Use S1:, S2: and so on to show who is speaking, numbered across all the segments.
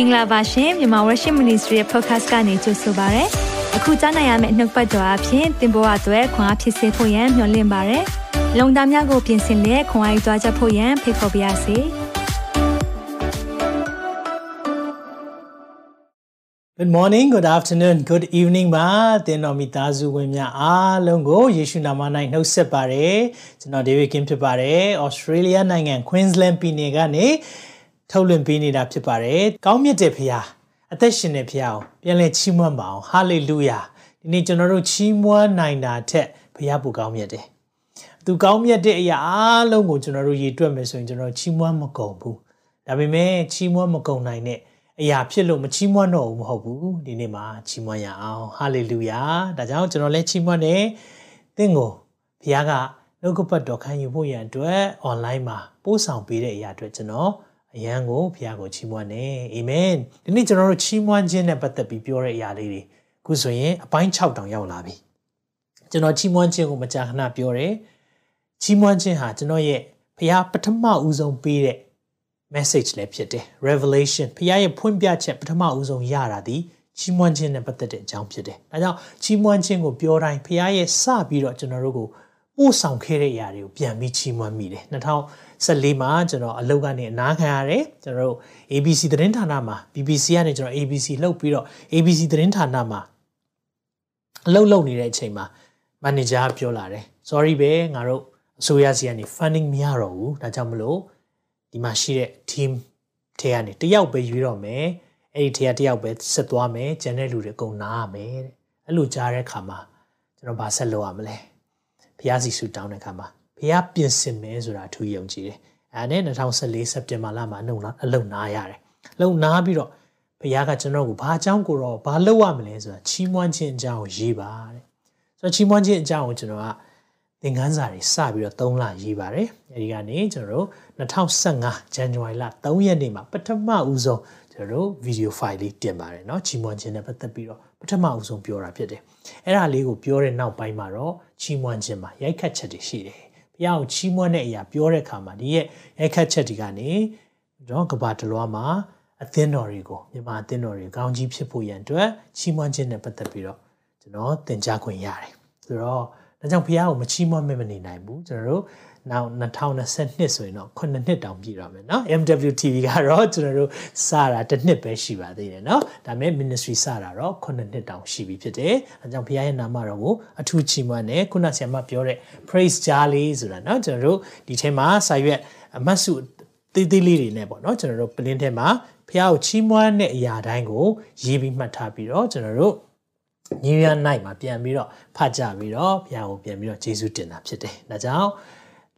S1: င်္ဂလာပါရှင်မြန်မာ Worship Ministry ရဲ့ podcast ကနေကြိုဆိုပါရစေ။အခုကြားနိုင်ရမယ့်နှုတ်ပတ်တော်အဖြစ်သင်ပေါ်အပ်ွယ်ခွန်အားဖြစ်စေဖို့ယံမျှဝင့်ပါရစေ။လုံတာများကိုပြင်ဆင်လက်ခွန်အားယူကြားချက်ဖို့ယံဖိတ်ခေါ်ပါရစေ။
S2: Good morning, good afternoon, good evening ပါသင်တော်မိသားစုဝင်များအားလုံးကိုယေရှုနာမ၌နှုတ်ဆက်ပါတယ်ကျွန်တော် David Kim ဖြစ်ပါတယ် Australia နိုင်ငံ Queensland ပြည်နယ်ကနေ ထုတ်လွှင့်ပေးနေတာဖြစ်ပါတယ်ကောင်းမြတ်တဲ့ဖခင်အသက်ရှင်တဲ့ဖခင်ကိုပြန်လည်ချီးမွမ်းပါအောင် Hallelujah ဒီနေ့ကျွန်တော်တို့ချီးမွမ်းနိုင်တာထက်ဖခင်ပိုကောင်းမြတ်တယ်သူကောင်းမြတ်တဲ့အရာအားလုံးကိုကျွန်တော်တို့ရည်တွက်မယ်ဆိုရင်ကျွန်တော်ချီးမွမ်းမကုန်ဘူးဒါပေမဲ့ချီးမွမ်းမကုန်နိုင်တဲ့အရာဖြစ်လို့မချီးမွမ်းတော့ဘူးမဟုတ်ဘူးဒီနေ့မှာချီးမွမ်းရအောင်ဟာလေလုယာဒါကြောင့်ကျွန်တော်လည်းချီးမွမ်းတယ်သင်ကိုဘုရားကနှုတ်ကပတ်တော်ခံယူဖို့ရန်အတွက် online မှာပို့ဆောင်ပေးတဲ့အရာအတွက်ကျွန်တော် အရန်ကိုဘုရားကိုချီးမွမ်းတယ်အာမင်ဒီနေ့ကျွန်တော်တို့ချီးမွမ်းခြင်းနဲ့ပတ်သက်ပြီးပြောတဲ့အရာလေးတွေခုဆိုရင်အပိုင်း6တောင်ရောက်လာပြီကျွန်တော်ချီးမွမ်းခြင်းကိုမကြာခဏပြောတယ်ချီးမွမ်းခြင်းဟာကျွန်တော်ရဲ့ဘုရားပထမဦးဆုံးပေးတဲ့ message လည်းဖြစ်တယ် revelation ဖခင်ရဲ့ဖွင့်ပြချက်ပထမဦးဆုံးရတာဒီချီးမွမ်းခြင်းနဲ့ပတ်သက်တဲ့အကြောင်းဖြစ်တယ်။ဒါကြောင့်ချီးမွမ်းခြင်းကိုပြောတိုင်းဖခင်ရဲ့စပြီးတော့ကျွန်တော်တို့ကို ပို့ဆောင်ခဲ့တဲ့အရာတွေကိုပြန်ပြီးချီးမွမ်းမိတယ်။2014မှာကျွန်တော်အလုပ်ကနေအနားခံရတယ်။ကျွန်တော်တို့ ABC သတင်းဌာနမှာ BBC ကနေကျွန်တော် ABC လှုပ်ပြီးတော့ ABC သတင်းဌာနမှာအလုပ်လုပ်နေတဲ့အချိန်မှာ manager ပြောလာတယ်။ sorry ပဲငါတို့အစိုးရစီကနေ funding မရတော့ဘူး။ဒါကြောင့်မလို့ဒီမှာရှိတဲ့ team ထဲကနေတယောက်ပဲရွေးတော့မယ်အဲ့ဒီထဲကတယောက်ပဲဆက်သွားမယ်ကျန်တဲ့လူတွေအကုန်နားရမယ်တဲ့အဲ့လိုကြားတဲ့ခါမှာကျွန်တော်ဗာဆက်လုပ်ရမလဲ ဖះစီဆူတောင်းတဲ့ခါမှာဖះပြင်ဆင်မယ်ဆိုတာအထူးယုံကြည်တယ်အဲ့နဲ့2014စက်တင်ဘာလမှာအလုံအလုံနားရတယ်လုံနားပြီးတော့ဖះကကျွန်တော်ကိုဘာအကြောင်းကိုတော့ဘာလုပ်ရမလဲဆိုတာချီးမွမ်းခြင်းအကြောင်းကိုရေးပါတဲ့ဆိုတော့ချီးမွမ်းခြင်းအကြောင်းကိုကျွန်တော်ကသင်ခန်းစာတွေစပြီးတော့3လရေးပါတယ်အဲဒီကနေကျွန်တော်တို့2015 January လ3ရက်နေ့မှာပထမဦးဆုံးကျွန်တော်တို့ video file လေးတင်ပါတယ်เนาะချီးမွမ်းခြင်းနဲ့ပတ်သက်ပြီးတော့ပထမဦးဆုံးပြောတာဖြစ်တယ် အဲ့ဒါလေးကိုပြောတဲ့နောက်ပိုင်းမှာတော့ချီးမွမ်းခြင်းမှာရိုက်ခတ်ချက်တွေရှိတယ်ဘုရားကိုချီးမွမ်းတဲ့အရာပြောတဲ့အခါမှာဒီရဲ့ရိုက်ခတ်ချက်တွေကနေတော့ကဘာတလွားမှာအသင်းတော်တွေကိုမြန်မာအသင်းတော်တွေကောင်းကြီးဖြစ်ဖို့ရန်အတွက်ချီးမွမ်းခြင်းနဲ့ပတ်သက်ပြီးတော့ကျွန်တော်သင်ကြားခွင့်ရတယ်ဆိုတော့ ဒါကြောင့်ဘုရားကိုမချီးမွမ်းမနေနိုင်ဘူးကျွန်တော်တို့နောက်2022ဆိုရင်တော့9နှစ်တောင်ပြည့်ရမယ်เนาะ MWTV ကတော့ကျွန်တော်တို့စတာတစ်နှစ်ပဲရှိပါသေးတယ်เนาะဒါပေမဲ့ ministry စတာတော့9နှစ်တောင်ရှိပြီဖြစ်တယ်အဲကြောင့်ဘုရားရဲ့နာမတော်ကိုအထူးချီးမွမ်းတယ်ခုနဆရာမပြောတဲ့ praise ကြားလေးဆိုတာเนาะကျွန်တော်တို့ဒီထဲမှာစာရွက်အမတ်စုသေးသေးလေးတွေနဲ့ပေါ့เนาะကျွန်တော်တို့ပလင်းထဲမှာဘုရားကိုချီးမွမ်းတဲ့အရာတိုင်းကိုရေးပြီးမှတ်ထားပြီးတော့ကျွန်တော်တို့ New Year night မှာပြန်ပြီးတော့ဖတ်ကြပြီးတော့ဘုရားကိုပြန်ပြီးတော့ယေရှုတင်တာဖြစ်တယ်။ဒါကြောင့်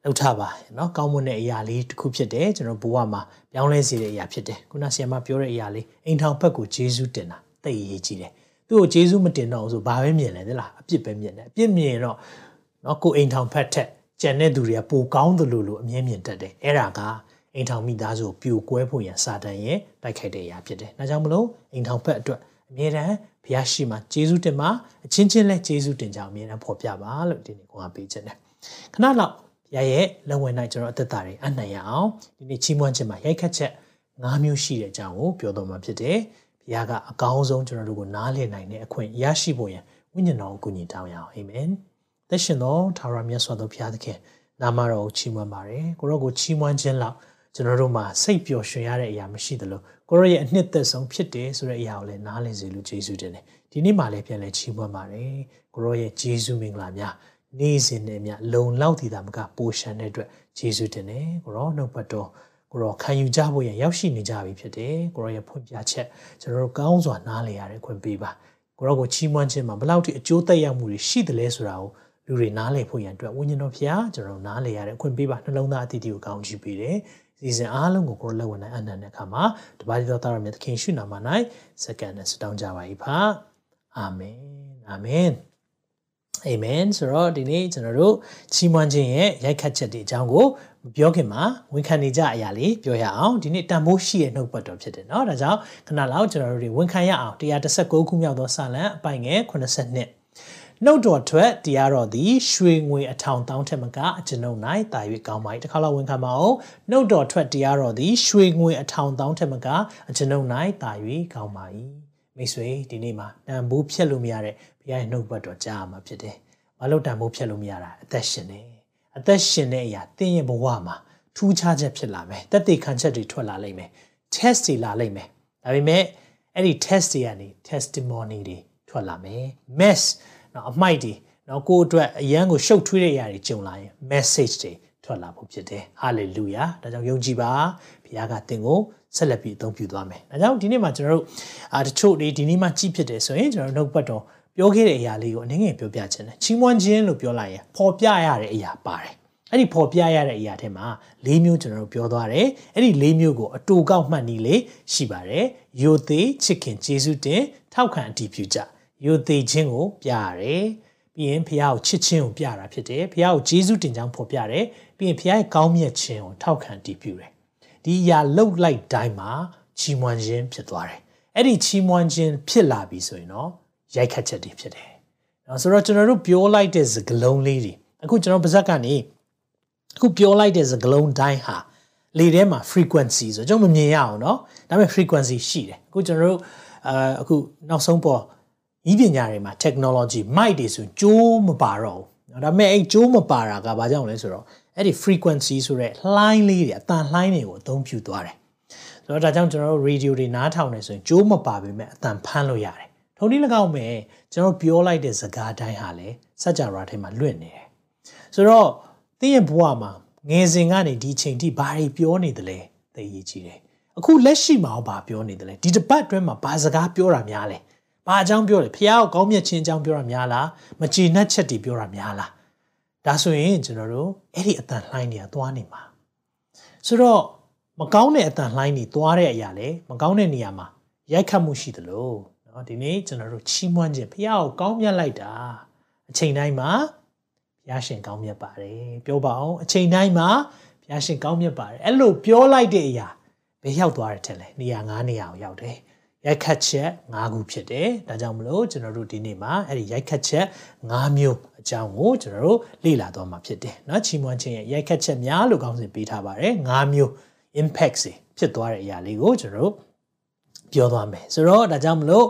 S2: လောက်ထပါเนาะကောင်းမွန်တဲ့အရာလေးတစ်ခုဖြစ်တယ်ကျွန်တော်ဘဝမှာပြောင်းလဲစေတဲ့အရာဖြစ်တယ်ခုနဆီယမပြောတဲ့အရာလေးအိမ်ထောင်ဘက်ကိုယေရှုတင်တာသိအရေးကြီးတယ်သူ့ကိုယေရှုမတင်တော့ဆိုဘာပဲမြင်လဲသလားအပြစ်ပဲမြင်တယ်အပြစ်မြင်တော့เนาะကိုအိမ်ထောင်ဖက်ထက်ကြံတဲ့သူတွေကပိုကောင်းသလိုလိုအမြင်မြင်တတ်တယ်အဲ့ဒါကအိမ်ထောင်မိသားစုကိုပြိုကွဲဖို့ရန်စာတန်ရဲ့တိုက်ခိုက်တဲ့အရာဖြစ်တယ်ဒါကြောင့်မလို့အိမ်ထောင်ဖက်အတွက် အမြဲတမ်းဘုရားရှိမှယေရှုတင်မှာအချင်းချင်းလဲယေရှုတင်ကြအောင်အမြဲတမ်းဖော်ပြပါလို့ဒီနေ့ကိုကပေးခြင်းတယ်ခဏလောက်ရရဲ့လက်ဝင်နိုင်ကျွန်တော်အသက်တာတွေအနိုင်ရအောင်ဒီနေ့ချီးမွမ်းခြင်းမှာရိုက်ခတ်ချက်၅မျိုးရှိတဲ့အကြောင်းကိုပြောတော်မှာဖြစ်တယ်ဘုရားကအကောင်းဆုံးကျွန်တော်တို့ကိုနားလည်နိုင်တဲ့အခွင့်ရရှိဖို့ရန်ဝိညာဉ်တော်ကိုကူညီတောင်းရအောင်အာမင်သက်ရှင်သောထာဝရမြတ်စွာသောဘုရားသခင်နာမတော်ကိုချီးမွမ်းပါတယ်ကိုရောကိုချီးမွမ်းခြင်းလောက် ကျွန်တော်တို့မှာစိတ်ပျော်ရွှင်ရတဲ့အရာမရှိသလိုကိုရောရဲ့အနှစ်သက်ဆုံးဖြစ်တယ်ဆိုတဲ့အရာကိုလည်းနားလည်စေလို့ယေရှုတင်တယ်ဒီနေ့မှလည်းပြန်လဲချီးမွမ်းပါတယ်ကိုရောရဲ့ယေရှုမင်္ဂလာများနေ့စဉ်နဲ့မြလုံလောက်တည်တာမကပိုရှန်တဲ့အတွက်ယေရှုတင်တယ်ကိုရောနှုတ်ပတ်တော်ကိုရောခံယူကြဖို့ရရောက်ရှိနေကြပြီဖြစ်တယ်ကိုရောရဲ့ဖွင့်ပြချက်ကျွန်တော်တို့ကောင်းစွာနားလည်ရတဲ့ခွင့်ပေးပါကိုရောကိုချီးမွမ်းခြင်းမှာဘလောက်ထိအကျိုးသက်ရောက်မှုတွေရှိတယ်လဲဆိုတာကိုလူတွေနားလည်ဖို့ရန်အတွက်ဝိညာဉ်တော်ဖျားကျွန်တော်နားလည်ရတဲ့အခွင့်ပေးပါနှလုံးသားအတည်တည်ကိုကောင်းချီးပေးတယ် စီစဉ်အားလုံးကိုကိုရောလက်ဝင်နိုင်အနန္တတဲ့အခါမှာတပါးတော်သားရမြတ်သခင်ရှုနာမ၌စက္ကန့်နဲ့စတောင်းကြပါ၏ဖာအာမင်အာမင်အာမင်ဆိုတော့ဒီနေ့ကျွန်တော်တို့ချီးမွမ်းခြင်းရဲ့ရိုက်ခတ်ချက်တွေအကြောင်းကိုမပြောခင်မှာဝန်ခံနေကြအရာလေးပြောရအောင်ဒီနေ့တန်ဖိုးရှိရဲ့နှုတ်ပတ်တော်ဖြစ်တယ်เนาะဒါကြောင့်ခဏလောက်ကျွန်တော်တို့တွေဝန်ခံရအောင်119ခုမြောက်သောစာလံအပိုင်ငယ်82 နှုတ်တော်ထွက်တရားတော်သည်ရွှေငွေအထောင်တောင်းထက်မကအကျွန်ုပ်၌တာ၍ကောင်းပါ၏တစ်ခါလောက်ဝန်ခံပါအောင်နှုတ်တော်ထွက်တရားတော်သည်ရွှေငွေအထောင်တောင်းထက်မကအကျွန်ုပ်၌တာ၍ကောင်းပါ၏မိတ်ဆွေဒီနေ့မှာတန်ဖိုးဖြတ်လို့မရတဲ့ဘုရားရဲ့နှုတ်ဘတ်တော်ကြားမှာဖြစ်တယ်ဘာလို့တန်ဖိုးဖြတ်လို့မရတာအသက်ရှင်နေအသက်ရှင်တဲ့အရာတင်းရဲ့ဘဝမှာထူးခြားချက်ဖြစ်လာမယ်တက်တေခံချက်တွေထွက်လာလိမ့်မယ် test တွေလာလိမ့်မယ်ဒါပေမဲ့အဲ့ဒီ test တွေကနေ testimony တွေထွက်လာမယ် mess နော်အမိုက်တွေနော်ကိုယ့်အတွက်အရန်ကိုရှုပ်ထွေးတဲ့အရာတွေကြုံလာရင် message တွေထွက်လာဖို့ဖြစ်တယ် hallelujah ဒါကြောင့်ယုံကြည်ပါဘုရားကသင်ကိုဆက်လက်ပြီးအသုံးပြုသွားမယ်ဒါကြောင့်ဒီနေ့မှာကျွန်တော်တို့အာတချို့တွေဒီနေ့မှကြည့်ဖြစ်တယ်ဆိုရင်ကျွန်တော်တို့နှုတ်ပတ်တော်ပြောခဲ့တဲ့အရာလေးကိုအနည်းငယ်ပြောပြချင်တယ်ချီးမွမ်းခြင်းလို့ပြောလိုက်ရင်ပေါ်ပြရတဲ့အရာပါတယ်အဲ့ဒီပေါ်ပြရတဲ့အရာထဲမှာ၄မျိုးကျွန်တော်တို့ပြောသွားတယ်အဲ့ဒီ၄မျိုးကိုအတူကောက်မှတ်နည်းလေးရှိပါတယ်ယိုသေးချစ်ခင်ဂျေစုတင်ထောက်ခံအတည်ပြုကြ ယိုသေးခြင်းကိုပြရတယ်ပြီးရင်ဖះကိုချစ်ခြင်းကိုပြတာဖြစ်တယ်ဖះကိုဂျေစုတင်ကြောင်းဖော်ပြတယ်ပြီးရင်ဖះရဲ့ကောင်းမြတ်ခြင်းကိုထောက်ခံတည်ပြုတယ်ဒီအရာလှုပ်လိုက်တိုင်းမှာချီးမွမ်းခြင်းဖြစ်သွားတယ်အဲ့ဒီချီးမွမ်းခြင်းဖြစ်လာပြီဆိုရင်တော့ရိုက်ခတ်ချက်တွေဖြစ်တယ်နော်ဆိုတော့ကျွန်တော်တို့ပြောလိုက်တဲ့စကားလုံးလေးတွေအခုကျွန်တော်ပါဇက်ကနေအခုပြောလိုက်တဲ့စကားလုံးတိုင်းဟာလေထဲမှာ frequency ဆိုကျွန်တော်မမြင်ရအောင်เนาะဒါပေမဲ့ frequency ရှိတယ်အခုကျွန်တော်တို့အာအခုနောက်ဆုံးပေါ် ဤပညာတွေမှာ technology mic တွေဆိုကြိုးမပါတော့ဘူးဒါပေမဲ့အဲ့ကြိုးမပါတာကဘာကြောင့်လဲဆိုတော့အဲ့ဒီ frequency ဆိုတဲ့လှိုင်းလေးတွေအတန်လှိုင်းတွေကိုအသုံးပြုသွားတယ်ဆိုတော့ဒါကြောင့်ကျွန်တော်တို့ radio တွေနားထောင်နေဆိုရင်ကြိုးမပါပေမဲ့အတန်ဖမ်းလို့ရတယ်ထုံနည်း၎င်းမဲ့ကျွန်တော်ပြောလိုက်တဲ့စကားတိုင်းဟာလည်းစัจ java ထဲမှာလွင့်နေတယ်ဆိုတော့သင်ရဲ့ဘဝမှာငယ်စဉ်ကနေဒီချိန်ထိဘာတွေပြောနေသလဲသိရကြည့်တယ်အခုလက်ရှိမှာဘာပြောနေသလဲဒီတစ်ပတ်အတွင်းမှာဘာစကားပြောတာများလဲ ဘာအကြောင်းပြောလဲဖះကိုကောင်းမြတ်ခြင်းအကြောင်းပြောတာများလားမကြည်နှက်ချက်တွေပြောတာများလားဒါဆိုရင်ကျွန်တော်တို့အဲ့ဒီအတန်လှိုင်းတွေကသွားနေမှာဆိုတော့မကောင်းတဲ့အတန်လှိုင်းတွေသွားတဲ့အရာလေမကောင်းတဲ့နေရာမှာရိုက်ခတ်မှုရှိသလိုเนาะဒီနေ့ကျွန်တော်တို့ချီးမွမ်းခြင်းဖះကိုကောင်းမြတ်လိုက်တာအချိန်တိုင်းမှာဘုရားရှင်ကောင်းမြတ်ပါတယ်ပြောပါအောင်အချိန်တိုင်းမှာဘုရားရှင်ကောင်းမြတ်ပါတယ်အဲ့လိုပြောလိုက်တဲ့အရာဘယ်ရောက်သွားတယ်ထင်လဲနေရာ၅နေရာကိုရောက်တယ် ရိုက်ခတ်ချက်၅ခုဖြစ်တယ်။ဒါကြောင့်မလို့ကျွန်တော်တို့ဒီနေ့မှာအဲ့ဒီရိုက်ခတ်ချက်၅မျိုးအကြောင်းကိုကျွန်တော်တို့လေ့လာသွားမှာဖြစ်တယ်။နော်ချီးမွမ်းခြင်းရဲ့ရိုက်ခတ်ချက်များလို့ကောင်းစဉ်ပေးထားပါတယ်။၅မျိုး impact စီဖြစ်သွားတဲ့အရာလေးကိုကျွန်တော်တို့ပြောသွားမယ်။ဆိုတော့ဒါကြောင့်မလို့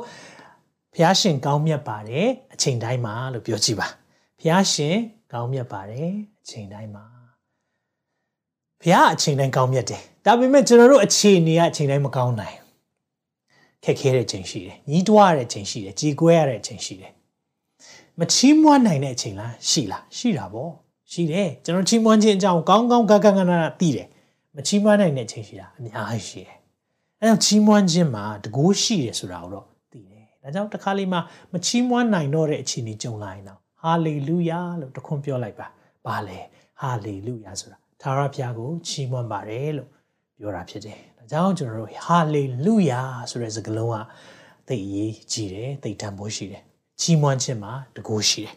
S2: ဖျားရှင်ကောင်းမြတ်ပါတယ်အချိန်တိုင်းမှာလို့ပြောကြည့်ပါ။ဖျားရှင်ကောင်းမြတ်ပါတယ်အချိန်တိုင်းမှာဖះအချိန်တိုင်းကောင်းမြတ်တယ်ဒါပေမဲ့ကျွန်တော်တို့အခြေအနေကအချိန်တိုင်းမကောင်းနိုင် ခက်ခဲတဲ့ချိန်ရှိတယ်ညီးတွားရတဲ့ချိန်ရှိတယ်ကြေကွဲရတဲ့ချိန်ရှိတယ်မချီးမွမ်းနိုင်တဲ့အချိန်လားရှိလားရှိတာပေါ့ရှိတယ်ကျွန်တော်ချီးမွမ်းခြင်းအကြောင်းကောင်းကောင်းကကကနနာသိတယ်မချီးမွမ်းနိုင်တဲ့အချိန်ရှိတာအများကြီးရှိတယ်အဲကြောင့်ချီးမွမ်းခြင်းမှာတကူရှိတယ်ဆိုတာကိုတော့သိတယ်ဒါကြောင့်တစ်ခါလေးမှမချီးမွမ်းနိုင်တော့တဲ့အခြေအနေကြုံလာရင်တော့ဟာလေလုယာလို့တခွန်းပြောလိုက်ပါဘာလဲဟာလေလုယာဆိုတာသာရဖျားကိုချီးမွမ်းပါတယ်လို့ပြောတာဖြစ်တယ်ဒါ ကြောင့်ကျွန်တော်တို့ဟာလေလုယာဆိုတဲ့စကားလုံးကသိအရေးကြီးတယ်သိတန်ဖိုးရှိတယ်ချီးမွမ်းခြင်းမှာတကူရှိတယ်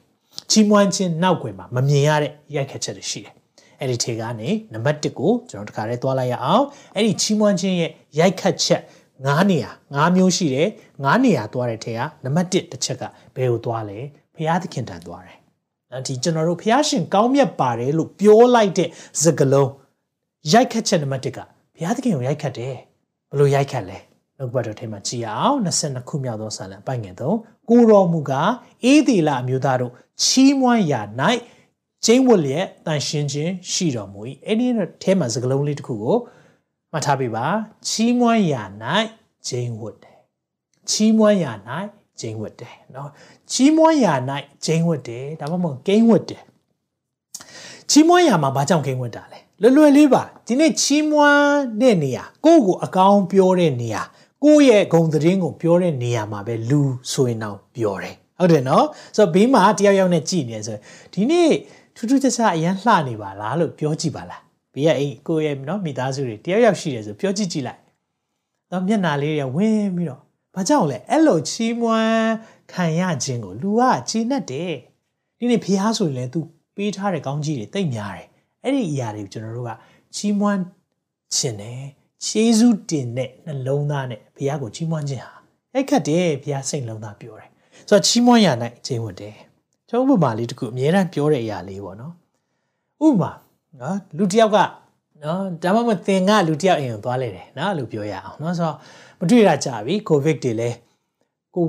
S2: ချီးမွမ်းခြင်းနောက်ွယ်မှာမမြင်ရတဲ့ရိုက်ခတ်ချက်တွေရှိတယ်အဲ့ဒီထေကနေနံပါတ်1ကိုကျွန်တော်တခါလေးသွားလိုက်ရအောင်အဲ့ဒီချီးမွမ်းခြင်းရဲ့ရိုက်ခတ်ချက်9နေရာ9မျိုးရှိတယ်9နေရာသွားတဲ့ထဲကနံပါတ်1တစ်ချက်ကဘယ်ကိုသွားလဲဘုရားသခင်တန်သွားတယ်။ဒီကျွန်တော်တို့ဘုရားရှင်ကောင်းမြတ်ပါတယ်လို့ပြောလိုက်တဲ့စကားလုံးရိုက်ခတ်ချက်နံပါတ်1က ဘုရားသခင်ကိုရိုက်ခတ်တယ်။ဘယ်လိုရိုက်ခတ်လဲ။နှုတ်ဘတ်တော်ထဲမှာကြည်အောင်22ခုမြောက်သောဆာလံပိုင်ငယ်သုံးကိုတော်မူကအေးဒီလာအမျိုးသားတို့ချီးမွမ်းရာ၌ကျင်းဝတ်လျက်တန်ရှင်းခြင်းရှိတော်မူ၏အဲ့ဒီထဲမှာစကားလုံးလေးတစ်ခုကိုမှတ်ထားပေးပါချီးမွမ်းရာ၌ကျင်းဝတ်တယ်ချီးမွမ်းရာ၌ကျင်းဝတ်တယ်เนาะချီးမွမ်းရာ၌ကျင်းဝတ်တယ်ဒါမှမဟုတ်ကိန်းဝတ်တယ်ချီးမွမ်းရာမှာဘာကြောင့်ကိန်းဝတ်တာလဲ လွယ်လွယ်လေးပါဒီနေ့ချီးမွမ်းတဲ့နေရာကိုယ့်ကိုအကောင်းပြောတဲ့နေရာကိုယ့်ရဲ့ဂုံသတင်းကိုပြောတဲ့နေရာမှာပဲလူဆိုရင်တော့ပြောတယ်ဟုတ်တယ်နော်ဆိုတော့ဘေးမှာတယောက်ယောက်နဲ့ကြည်နေဆိုဒီနေ့ထူးထူးခြားခြားအရန်လှနေပါလားလို့ပြောကြည့်ပါလားဘေးကအိကိုယ့်ရဲ့နော်မိသားစုတွေတယောက်ယောက်ရှိတယ်ဆိုပြောကြည့်ကြည့်လိုက်တော့မျက်နာလေးတွေဝင်းပြီးတော့ဘာကြောင့်လဲအဲ့လိုချီးမွမ်းခံရခြင်းကိုလူကချီးနှက်တယ်ဒီနေ့ဖះဆိုရင်လည်း तू ပေးထားတဲ့ကောင်းကြီးတွေတိတ်များတယ် အဲ့ဒီအရာတွေကိုကျွန်တော်တို့ကချီးမွမ်းခြင်းနဲ့ခြေစုတင်တဲ့နှလုံးသားနဲ့ဘုရားကိုချီးမွမ်းခြင်းဟာအဲ့ခတ်တယ်ဘုရားစိတ်လုံးသားပြောတယ်ဆိုတော့ချီးမွမ်းရ၌ခြင်းဝတ်တယ်ကျကျွန်တော်ဥပမာလေးတစ်ခုအများအားပြောတဲ့အရာလေးပေါ့နော်ဥပမာနော်လူတစ်ယောက်ကနော်ဒါမှမဟုတ်သင်ကလူတစ်ယောက်အိမ်ကိုသွားလဲတယ်နော်လို့ပြောရအောင်နော်ဆိုတော့မတွေ့ရကြပြီကိုဗစ်တွေလဲကို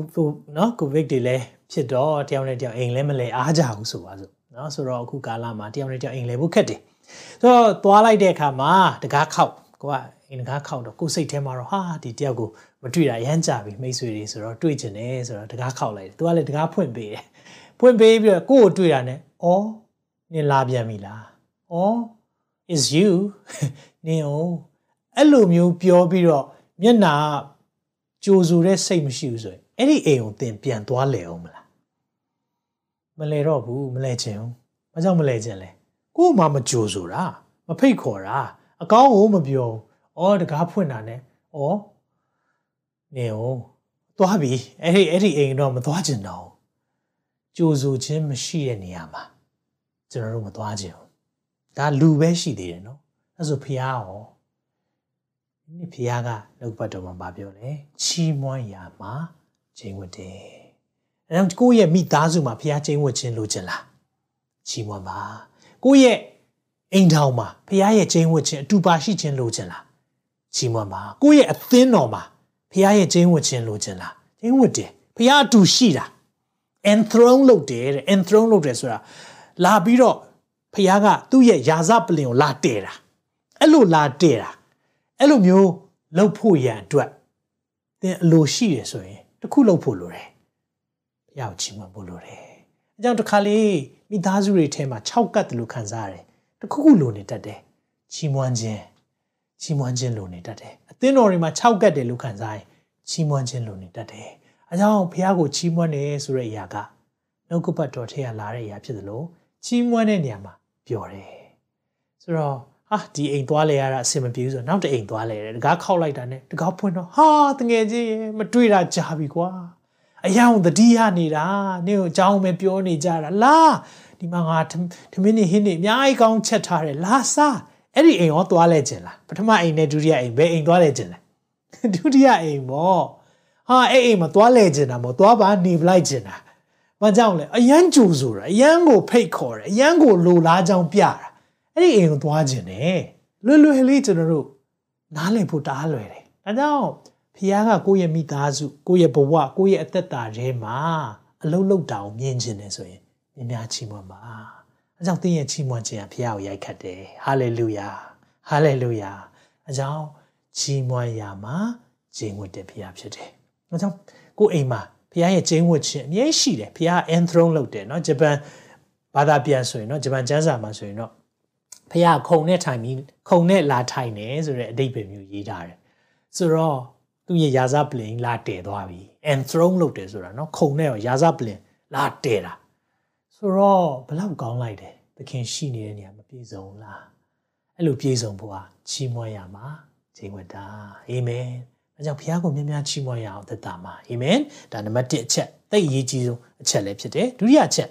S2: နော်ကိုဗစ်တွေလဲဖြစ်တော့တယောက်နဲ့တယောက်အိမ်လဲမလဲအားကြဘူးဆိုပါစို့ နော်ဆိုတော့အခုကာလမှာတယောက်နဲ့တယောက်အိမ်လဲဖို့ခက်တယ်ဆိုတော့သွားလိုက်တဲ့အခါမှာတကားခောက်ကိုကအိမ်တကားခောက်တော့ကိုစိတ်ထဲမှာတော့ဟာဒီတယောက်ကိုမတွေ့တာရမ်းကြပြီမိတ်ဆွေတွေဆိုတော့တွေ့ကျင်တယ်ဆိုတော့တကားခောက်လိုက်တယ်သူကလည်းတကားဖွင့်ပေးတယ်ဖွင့်ပေးပြီးတော့ကိုကိုတွေ့တာနဲ့အော်နင်လာပြန်ပြီလားအော် is you နင်အောင်အဲ့လိုမျိုးပြောပြီးတော့မျက်နာကြိုဆိုတဲ့စိတ်မရှိဘူးဆိုရင်အဲ့ဒီအိမ်ကိုသင်ပြန်သွားလဲအောင်မလား မလဲတော့ဘူးမလဲချင်ဘူးဘာကြောင့်မလဲချင်လဲကို့မှမကြိုဆိုတာမဖိတ်ခေါ်တာအကောင်းကိုမပြောဩတကားဖွင့်တာနဲ့ဩနေအောင်သွားပြီအဲ့ဒီအဲ့ဒီအိမ်တော့မသွားချင်တော့ကြိုဆိုခြင်းမရှိတဲ့နေရာမှာကျွန်တော်တို့မသွားချင်ဘူးဒါလူပဲရှိသေးတယ်နော်အဲ့ဆိုဖះရောဒီဖះကနှုတ်ပတ်တော်မှာပြောလဲချီးမွမ်းရာမှာချိန်ဝတ်တယ် အဲတော့ကိုယ့်ရဲ့မိသားစုမှာဖះချိန်ဝတ်ခြင်းလိုချင်လားချီးမွမ်းပါကိုယ့်ရဲ့အိမ်ထောင်မှာဖះရဲ့ချိန်ဝတ်ခြင်းအတူပါရှိခြင်းလိုချင်လားချီးမွမ်းပါကိုယ့်ရဲ့အသင်းတော်မှာဖះရဲ့ချိန်ဝတ်ခြင်းလိုချင်လားချိန်ဝတ်တယ်ဖះအတူရှိတာ enthrone လုပ်တယ်တဲ့ enthrone လုပ်တယ်ဆိုတာလာပြီးတော့ဖះကသူ့ရဲ့ယာဇပလင်ကိုလာတည်တာအဲ့လိုလာတည်တာအဲ့လိုမျိုးလှုပ်ဖို့ရန်အတွက်သင်အလိုရှိတယ်ဆိုရင်တခုလှုပ်ဖို့လိုတယ် ဖះကိုချီးမွမ်းဖို့လိုတယ်အဲကြောင့်တစ်ခါလေးမိသားစုတွေထဲမှာ6ကတ်တယ်လို့ခံစားရတယ်တခုခုလိုနေတတ်တယ်ချီးမွမ်းခြင်းချီးမွမ်းခြင်းလိုနေတတ်တယ်အသင်းတော်တွေမှာ6ကတ်တယ်လို့ခံစားရင်ချီးမွမ်းခြင်းလိုနေတတ်တယ်အဲကြောင့်ဖះကိုချီးမွမ်းတယ်ဆိုတဲ့အရာကနှုတ်ကပတ်တော်ထဲကလာတဲ့အရာဖြစ်သလိုချီးမွမ်းတဲ့နေရာမှာပျော်တယ်ဆိုတော့ဟာဒီအိမ်သွားလဲရတာအဆင်မပြေဘူးဆိုတော့နောက်တစ်အိမ်သွားလဲတယ်တကားခောက်လိုက်တာနဲ့တကားဖွင့်တော့ဟာတငယ်ချင်းမတွေ့တာကြာပြီကွာ အယောင်တတိယနေတာနင့်ကိုအကြောင်းပဲပြောနေကြတာလာဒီမှာငါထမင်းနေဟင်းနေအများကြီးကောင်းချက်ထားတယ်လာစားအဲ့ဒီအိမ်ရောသွားလဲခြင်းလားပထမအိမ်နဲ့ဒုတိယအိမ်ဘယ်အိမ်သွားလဲခြင်းလဲဒုတိယအိမ်ပေါ့ဟာအဲ့အိမ်မှာသွားလဲခြင်းတာမဟုတ်သွားပါနေပလိုက်ခြင်းတာဘာကြောင့်လဲအရန်ကြိုဆိုတာအရန်ကိုဖိတ်ခေါ်တယ်အရန်ကိုလိုလားကြောင်းပြတာအဲ့ဒီအိမ်ကိုသွားခြင်းတယ်လွယ်လွယ်လေးကျွန်တော်တို့နားလည်ဖို့တအားလွယ်တယ်ဒါကြောင့် ဖခင်ကကိုယ့်ရဲ့မိသားစုကိုယ့်ရဲ့ဘဝကိုယ့်ရဲ့အသက်တာထဲမှာအလုံးလုံးတောင်မြင်ခြင်းတယ်ဆိုရင်မြင်များချီးမွမ်းပါအဲကြောင့်သင်ရဲ့ချီးမွမ်းခြင်းကဖခင်ကိုရိုက်ခတ်တယ်ဟာလေလုယာဟာလေလုယာအဲကြောင့်ချီးမွမ်းရမှာဂျင်းဝတ်တဲ့ဖခင်ဖြစ်တယ်အဲကြောင့်ကိုယ့်အိမ်မှာဖခင်ရဲ့ကျင်းဝတ်ခြင်းအမြဲရှိတယ်ဖခင် enthrone လုပ်တယ်เนาะဂျပန်ဘာသာပြန်ဆိုရင်เนาะဂျပန်ကျမ်းစာမှာဆိုရင်เนาะဖခင်ခုံနဲ့ထိုင်ပြီးခုံနဲ့လာထိုင်တယ်ဆိုတဲ့အဓိပ္ပာယ်မျိုးရေးထားတယ်ဆိုတော့ သူ့ရဲ့ယာဇပလင်လာတည်သွားပြီ enthrone လုပ်တယ်ဆိုတာเนาะခုံနဲ့ရောယာဇပလင်လာတည်တာဆိုတော့ဘလောက်ကောင်းလိုက်တယ်သခင်ရှိနေတဲ့နေရာမပြေဆုံးလားအဲ့လိုပြေဆုံးဖို့ဟာချီးမွမ်းရမှာချိန်ဝတ်တာအာမင်။အဲကြောင့်ဘုရားကိုမြတ်များချီးမွမ်းရအောင်သက်တာမှာအာမင်။ဒါနံပါတ်1အချက်သိအရေးကြီးဆုံးအချက်လည်းဖြစ်တယ်။ဒုတိယအချက်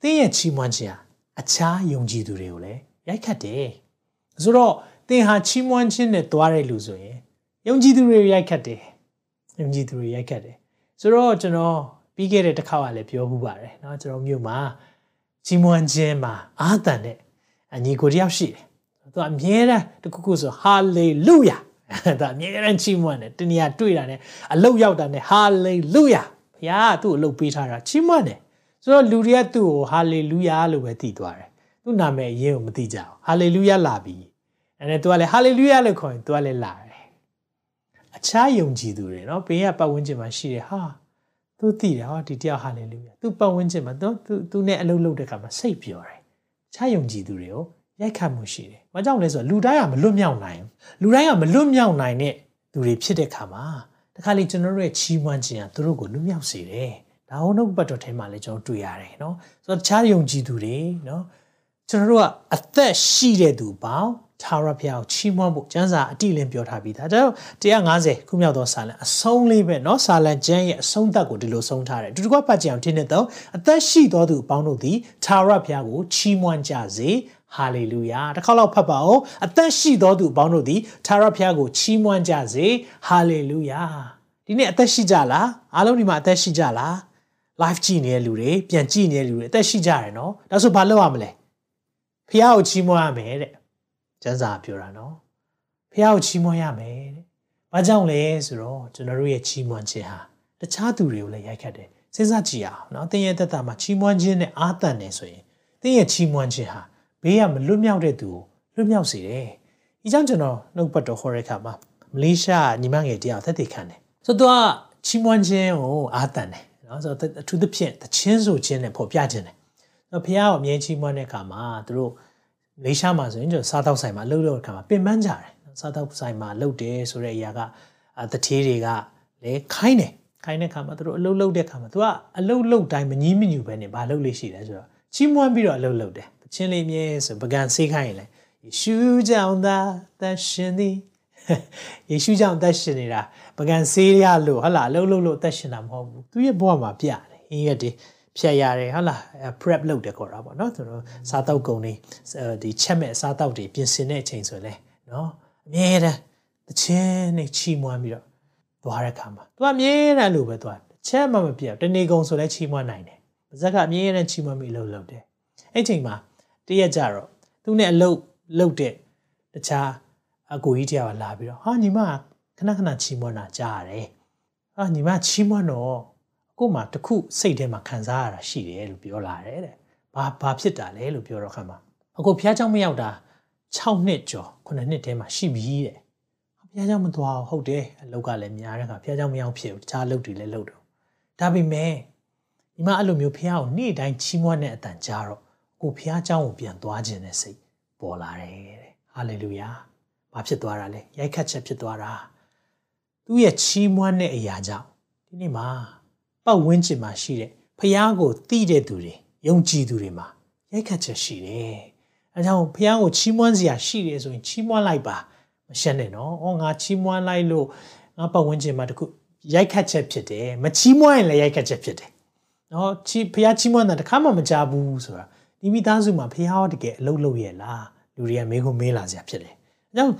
S2: သင်ရဲ့ချီးမွမ်းခြင်းဟာအခြားယုံကြည်သူတွေကိုလည်းရိုက်ခတ်တယ်။ဆိုတော့သင်ဟာချီးမွမ်းခြင်းနဲ့တွားတဲ့လူဆိုရင် ယုံကြည်သူတွေရိုက်ခတ်တယ်။ယုံကြည်သူတွေရိုက်ခတ်တယ်။ဆိုတော့ကျွန်တော်ပြီးခဲ့တဲ့တစ်ခါကလည်းပြောမှုပါတယ်เนาะကျွန်တော်မြို့မှာချီးမွမ်းခြင်းမှာအာသန်တဲ့အညီကိုတယောက်ရှိတယ်။သူအမြဲတမ်းတခုခုဆိုဟာလေလုယာ။ဒါအမြဲတမ်းချီးမွမ်းတယ်တနည်းတွေ့တာနဲ့အလုတ်ရောက်တာနဲ့ဟာလေလုယာဘုရားကသူ့အလုတ်ပေးထားတာချီးမွမ်းတယ်ဆိုတော့လူတွေကသူ့ကိုဟာလေလုယာလို့ပဲသိသွားတယ်သူ့နာမည်အရင်ကိုမသိကြဘူးဟာလေလုယာလာပြီအဲနဲ့သူကလည်းဟာလေလုယာလို့ခေါ်ရင်သူကလည်းလာတယ် ် အခြားယုံကြည်သူတွေနော်ဘေးကပတ်ဝန်းကျင်မှာရှိတယ်ဟာသူသိတယ်ဟောဒီတယောက်ဟာလေလုယာသူပတ်ဝန်းကျင်မှာသူသူသူနဲ့အလုပ်လုပ်တဲ့ခါမှာစိတ်ပျော်တယ်ခြားယုံကြည်သူတွေကိုရိုက်ခတ်မှုရှိတယ်။ဘာကြောင့်လဲဆိုတော့လူတိုင်းကမလွတ်မြောက်နိုင်ဘူး။လူတိုင်းကမလွတ်မြောက်နိုင်တဲ့သူတွေဖြစ်တဲ့ခါမှာတခါလေကျွန်တော်တို့ရဲ့ချီးမွမ်းခြင်းကသူတို့ကိုလွတ်မြောက်စေတယ်။ဒါဟုတ်နှုတ်ပတ်တော်ထဲမှာလည်းကျွန်တော်တွေ့ရတယ်နော်။ဆိုတော့တခြားယုံကြည်သူတွေနော်ကျွန်တော်တို့ကအသက်ရှိတဲ့သူပေါင်း ထာဝရဘုရားကိုချီးမွမ်းဖို့ကျမ်းစာအတိအလင်းပြောထားပြီးသား။ဒါတော့150ခုမြောက်သောစာလံအဆုံးလေးပဲเนาะစာလံကျမ်းရဲ့အဆုံးသတ်ကိုဒီလိုဆုံးထားတယ်။ဒီတစ်ခွက်ပတ်ကြအောင်တင်းနေတော့အသက်ရှိသောသူအပေါင်းတို့သည်ထာဝရဘုရားကိုချီးမွမ်းကြစေ။ဟာလေလုယာ။တစ်ခေါက်လောက်ဖတ်ပါဦး။အသက်ရှိသောသူအပေါင်းတို့သည်ထာဝရဘုရားကိုချီးမွမ်းကြစေ။ဟာလေလုယာ။ဒီနေ့အသက်ရှိကြလား။အားလုံးဒီမှာအသက်ရှိကြလား။ live ကြည့်နေတဲ့လူတွေပြန်ကြည့်နေတဲ့လူတွေအသက်ရှိကြတယ်နော်ဒါဆိုဘာလုပ်ရမလဲဖះကိုချီးမွမ်းရမယ်တဲ့ ကျမ်းစာပြောတာနော်ဖះကိုချီးမွမ်းရမယ်တဲ့ဘာကြောင့်လဲဆိုတော့ကျွန်တော်တို့ရဲ့ချီးမွမ်းခြင်းဟာတခြားသူတွေကိုလည်းရိုက်ခတ်တယ်စဉ်းစားကြည့်အောင်နော်သင်ရဲ့သက်တာမှာချီးမွမ်းခြင်းနဲ့အားတန်နေဆိုရင်သင်ရဲ့ချီးမွမ်းခြင်းဟာဘေးကမလွတ်မြောက်တဲ့သူကိုလွတ်မြောက်စေတယ်ဒီကြောင့်ကျွန်တော်နှုတ်ပတ်တော်ခေါ်တဲ့အခါမှာမလေးရှားညီမငယ်တယောက်သက်သေခံတယ်ဆိုတော့သူကချီးမွမ်းခြင်းကိုအားတန်တယ်နော်ဆိုတော့အထူးသဖြင့်တချင်းဆိုခြင်းနဲ့ပေါ်ပြခြင်းတယ်ဆိုတော့ဖះကိုအမြဲချီးမွမ်းတဲ့အခါမှာသူတို့မ လေးရှားမှာဆိုရင်ကျွန်တော်စားတောက်ဆိုင်မှာအလုပ်လုပ်တဲ့အခါမှာပင်ပန်းကြတယ်စားတောက်ဆိုင်မှာလုပ်တယ်ဆိုတဲ့အရာကတထေးတွေကလည်းခိုင်းတယ်ခိုင်းတဲ့ခါမှာသူတို့အလုပ်လုပ်တဲ့ခါမှာသူကအလုပ်လုပ်တိုင်းမငြီးမညူပဲနေဘာလုပ်လို့ရှိလဲဆိုတော့ချီးမွမ်းပြီးတော့အလုပ်လုပ်တယ်တချင်းလေးမြဲဆိုပကံဆေးခိုင်းရင်လေယေရှုကြောင့်သာသရှင်သည်ယေရှုကြောင့်သက်ရှင်နေတာပကံဆေးရလို့ဟလာအလုပ်လုပ်လို့သက်ရှင်တာမဟုတ်ဘူးသူရဲ့ဘဝမှာပြတယ်ဟင်းရက်တွေ ဖြတ်ရတယ်ဟုတ်လား prep လုပ်တယ်ခေါ်တာပေါ့နော်သူတို့စားတောက်ကုန်တွေဒီချက်မဲ့စားတောက်တွေပြင်ဆင်တဲ့အချိန်ဆိုလဲနော်အမြဲတမ်းတခြင်းနဲ့ချီးမွမ်းပြီးတော့သွားတဲ့ခါမှာသူကအမြဲတမ်းလို့ပဲသွားချက်မှမပြတ်တနေကုန်ဆိုလဲချီးမွမ်းနိုင်တယ်ပါဇက်ကအမြဲတမ်းချီးမွမ်းပြီးအလုပ်လုပ်တယ်အဲ့ချိန်မှာတရက်ကြတော့သူနဲ့အလုပ်လုပ်တဲ့တခြားအကိုကြီးတယောက်လာပြီးတော့ဟာညီမခဏခဏချီးမွမ်းတာကြားရတယ်ဟာညီမချီးမွမ်းတော့ အခုမှတခုစိတ်ထဲမှာခံစားရတာရှိတယ်လို့ပြောလာတယ်တဲ့ဘာဘာဖြစ်တာလဲလို့ပြောတော့ခါမှာအခုဖះเจ้าမရောက်တာ6နှစ်ကျော်9နှစ်ထဲမှာရှိပြီတဲ့ဖះเจ้าမသွားဟုတ်တယ်အလုတ်ကလည်းများတဲ့ခါဖះเจ้าမရောက်ဖြစ်ဘူးတခြားအလုပ်တွေလည်းလုပ်တော့ဒါပေမဲ့ညီမအဲ့လိုမျိုးဖះကိုနေ့တိုင်းချီးမွမ်းတဲ့အတန်ကြားတော့ကိုဖះเจ้าကိုပြန်သွားခြင်းနဲ့စိတ်ပေါ်လာတယ်တဲ့ဟာလေလုယာဘာဖြစ်သွားတာလဲရိုက်ခတ်ချက်ဖြစ်သွားတာသူ့ရဲ့ချီးမွမ်းတဲ့အရာကြောင့်ဒီနေ့မှာ ပတ်ဝန်းကျင်မှာရှိတဲ့ဖះကိုသိတဲ့သူတွေယုံကြည်သူတွေမှာရိုက်ခတ်ချက်ရှိတယ်အဲကြောင့်ဖះကိုချီးမွမ်းစရာရှိတယ်ဆိုရင်ချီးမွမ်းလိုက်ပါမရှက်နဲ့နော်။အော်ငါချီးမွမ်းလိုက်လို့ငါပတ်ဝန်းကျင်မှာတခုရိုက်ခတ်ချက်ဖြစ်တယ်။မချီးမွမ်းရင်လည်းရိုက်ခတ်ချက်ဖြစ်တယ်။နော်ချီဖះချီးမွမ်းတာတခါမှမကြဘူးဆိုတာဒီမိသားစုမှာဖះဟောတကယ်အလုပ်လုပ်ရဲ့လားလူတွေကမေးခွန်းမေးလာစရာဖြစ်တယ်။အဲကြောင့်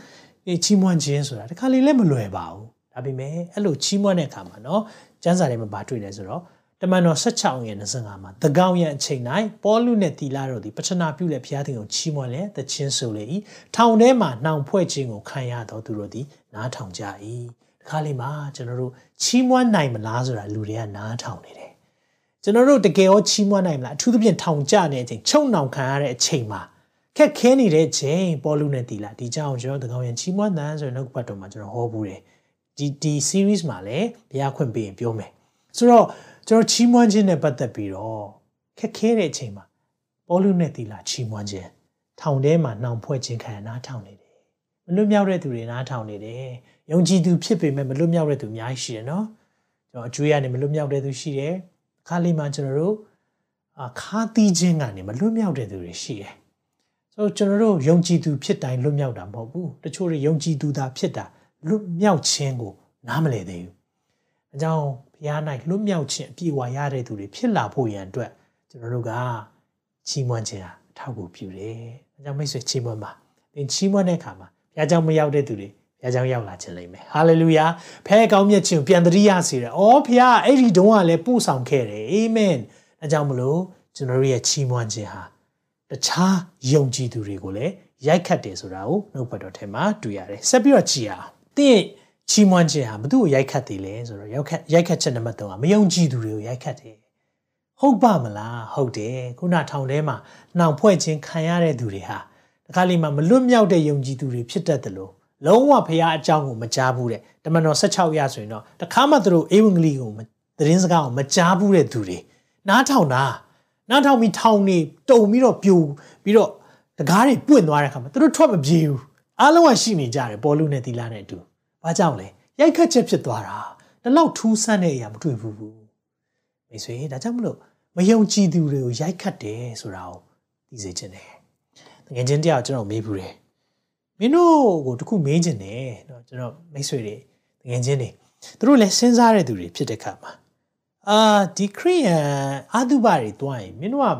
S2: ချီးမွမ်းခြင်းဆိုတာတခါလေလည်းမလွယ်ပါဘူး။ဒါပေမဲ့အဲ့လိုချီးမွမ်းတဲ့အခါမှာနော် ကျမ်းစာထဲမှာဗာတွေ့တယ်ဆိုတော့တမန်တော်16ရဲ့25မှာတကောင်ရန်အချိန်၌ပေါလုနဲ့တီလာတို့သည်ပထနာပြုလက်ဘုရားသခင်ကိုချီးမွမ်းလျက်သချင်းဆိုလေ၏ထောင်ထဲမှာနှောင်ဖွဲ့ခြင်းကိုခံရတော်သူတို့သည်နားထောင်ကြ၏ဒီခါလေးမှာကျွန်တော်တို့ချီးမွမ်းနိုင်မလားဆိုတာလူတွေကနားထောင်နေတယ်ကျွန်တော်တို့တကယ်ရောချီးမွမ်းနိုင်မလားအထူးသဖြင့်ထောင်ကျနေတဲ့အချိန်ချုပ်နှောင်ခံရတဲ့အချိန်မှာခက်ခဲနေတဲ့ချိန်ပေါလုနဲ့တီလာဒီကြောင်ကျွန်တော်တကောင်ရန်ချီးမွမ်းတဲ့ဆိုရင်နောက်ပတ်တော်မှာကျွန်တော်ဟောဘူးတယ် ဒီဒီ series မှာလည်းဘုရားခွင့်ပေးရင်ပြောမယ်ဆိုတော့ကျွန်တော်ချီးမွမ်းခြင်းနဲ့ပတ်သက်ပြီးတော့ခက်ခဲတဲ့အချိန်မှာပေါလုနဲ့သီလာချီးမွမ်းခြင်းထောင်ထဲမှာနှောင်ဖွဲ့ခြင်းခံရနားထောင်နေတယ်မလွတ်မြောက်တဲ့သူတွေနားထောင်နေတယ်ယုံကြည်သူဖြစ်ပေမဲ့မလွတ်မြောက်တဲ့သူအများကြီးရှိတယ်နော်ကျွန်တော်အကျွေးကနေမလွတ်မြောက်တဲ့သူရှိတယ်အခါလေးမှာကျွန်တော်တို့အခါသီးခြင်းကနေမလွတ်မြောက်တဲ့သူတွေရှိတယ်ဆိုတော့ကျွန်တော်တို့ယုံကြည်သူဖြစ်တိုင်းလွတ်မြောက်တာမဟုတ်ဘူးတချို့တွေယုံကြည်သူသာဖြစ်တာ လွတ်မြောက်ခြင်းကိုနားမလည်သေးဘူးအကြောင်းဘုရား၌လွတ်မြောက်ခြင်းအပြည့်အဝရတဲ့သူတွေဖြစ်လာဖို့ရန်အတွက်ကျွန်တော်တို့ကချီးမွမ်းခြင်းဟာအထောက်အကူပြုတယ်။အဲကြောင့်မိတ်ဆွေချီးမွမ်းပါ။သင်ချီးမွမ်းတဲ့အခါမှာဘုရားကြောင့်မရောက်တဲ့သူတွေဘုရားကြောင့်ရောက်လာခြင်းလိမ့်မယ်။ဟာလေလုယာ။ဖဲကောင်းမြတ်ခြင်းပြန်တရိယာစေတယ်။အော်ဘုရားအဲ့ဒီတုန်းကလည်းပို့ဆောင်ခဲ့တယ်။အာမင်။အဲကြောင့်မလို့ကျွန်တော်တို့ရဲ့ချီးမွမ်းခြင်းဟာတခြားယုံကြည်သူတွေကိုလည်းရိုက်ခတ်တယ်ဆိုတာကိုနှုတ်ပတ်တော်ထဲမှာတွေ့ရတယ်။ဆက်ပြီးတော့ကြည်အောင်။ သင်ချီးမွမ်းခြင်းဟာဘသူ့ကိုရိုက်ခတ်တယ်လဲဆိုတော့ရိုက်ခတ်ရိုက်ခတ်ချက်နံပါတ်3ကမယုံကြည်သူတွေကိုရိုက်ခတ်တယ်ဟုတ်ပါမလားဟုတ်တယ်ခုနထောင်ထဲမှာနှောင်ဖွဲ့ခြင်းခံရတဲ့သူတွေဟာတခါလေးမှမလွတ်မြောက်တဲ့ယုံကြည်သူတွေဖြစ်တတ်တယ်လို့လုံးဝဖရားအကြောင်းကိုမကြားဘူးတဲ့တမန်တော်16ရဆိုရင်တော့တခါမှသူတို့အေဝံဂေလိကိုသတင်းစကားကိုမကြားဘူးတဲ့သူတွေနားထောင်တာနားထောင်ပြီးထောင်နေတုံပြီးတော့ပြိုပြီးတော့တကားတွေပွင့်သွားတဲ့အခါမှာသူတို့ထွက်မပြေးဘူး အားလုံးကရှိနေကြတယ်ပေါ်လူနဲ့သီလာနဲ့အတူဘာကြောင့်လဲရိုက်ခတ်ချက်ဖြစ်သွားတာဒီလောက်ထူးဆန်းတဲ့အရာမတွေ့ဘူးဘူးမိတ်ဆွေဒါကြောင့်မလို့မယုံကြည်သူတွေကိုရိုက်ခတ်တယ်ဆိုတာကိုသိစေချင်တယ်ငွေချင်းတယောက်ကျွန်တော်မေးဘူးတယ်မင်းတို့ကိုတခုမေးချင်တယ်เนาะကျွန်တော်မိတ်ဆွေတွေငွေချင်းတွေသူတို့လည်းစဉ်းစားတဲ့သူတွေဖြစ်တဲ့ခါမှာအာဒီခရီးယန်အာသုဘတွေတွားရင်မင်းတို့က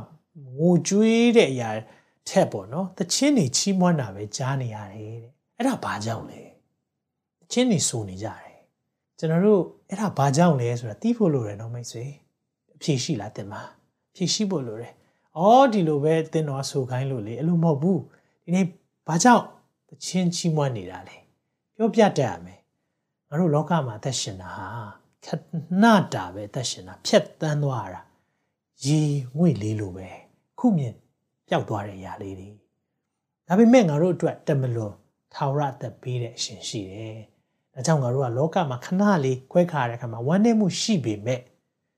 S2: ငိုကြွေးတဲ့အရာ ထက်ပေါ့နော်တချင်းတွေချီးမွမ်းတာပဲကြားနေရတယ်တဲ့အဲ့ဒါဘာကြောင့်လဲချင်းနေဆိုနေကြတယ်ကျွန်တော်တို့အဲ့ဒါဘာကြောင့်လဲဆိုတာသိဖို့လိုတယ်နော်မိတ်ဆွေအဖြေရှိလားတင်မှာဖြေရှိဖို့လိုတယ်။အော်ဒီလိုပဲတင်တော်ဆိုခိုင်းလို့လေအဲ့လိုမဟုတ်ဘူး။ဒီနေ့ဘာကြောင့်တချင်းချီးမွမ်းနေတာလဲ။ပြောပြတတ်ရမယ်။ငါတို့လောကမှာသက်ရှင်တာဟာခဏတာပဲသက်ရှင်တာဖြတ်တန်းသွားတာ။ရေငွေလေးလိုပဲခုမြင် ပျောက်သွားတဲ့ຢာလေးတွေ။ဒါပေမဲ့ငါတို့အတွက်တမလွန်ထာဝရအသက်ပေးတဲ့အရှင်ရှိတယ်။ဒါကြောင့်ငါတို့ကလောကမှာခဏလေးခွဲခါရတဲ့အခါမှာဝမ်းနည်းမှုရှိပေမဲ့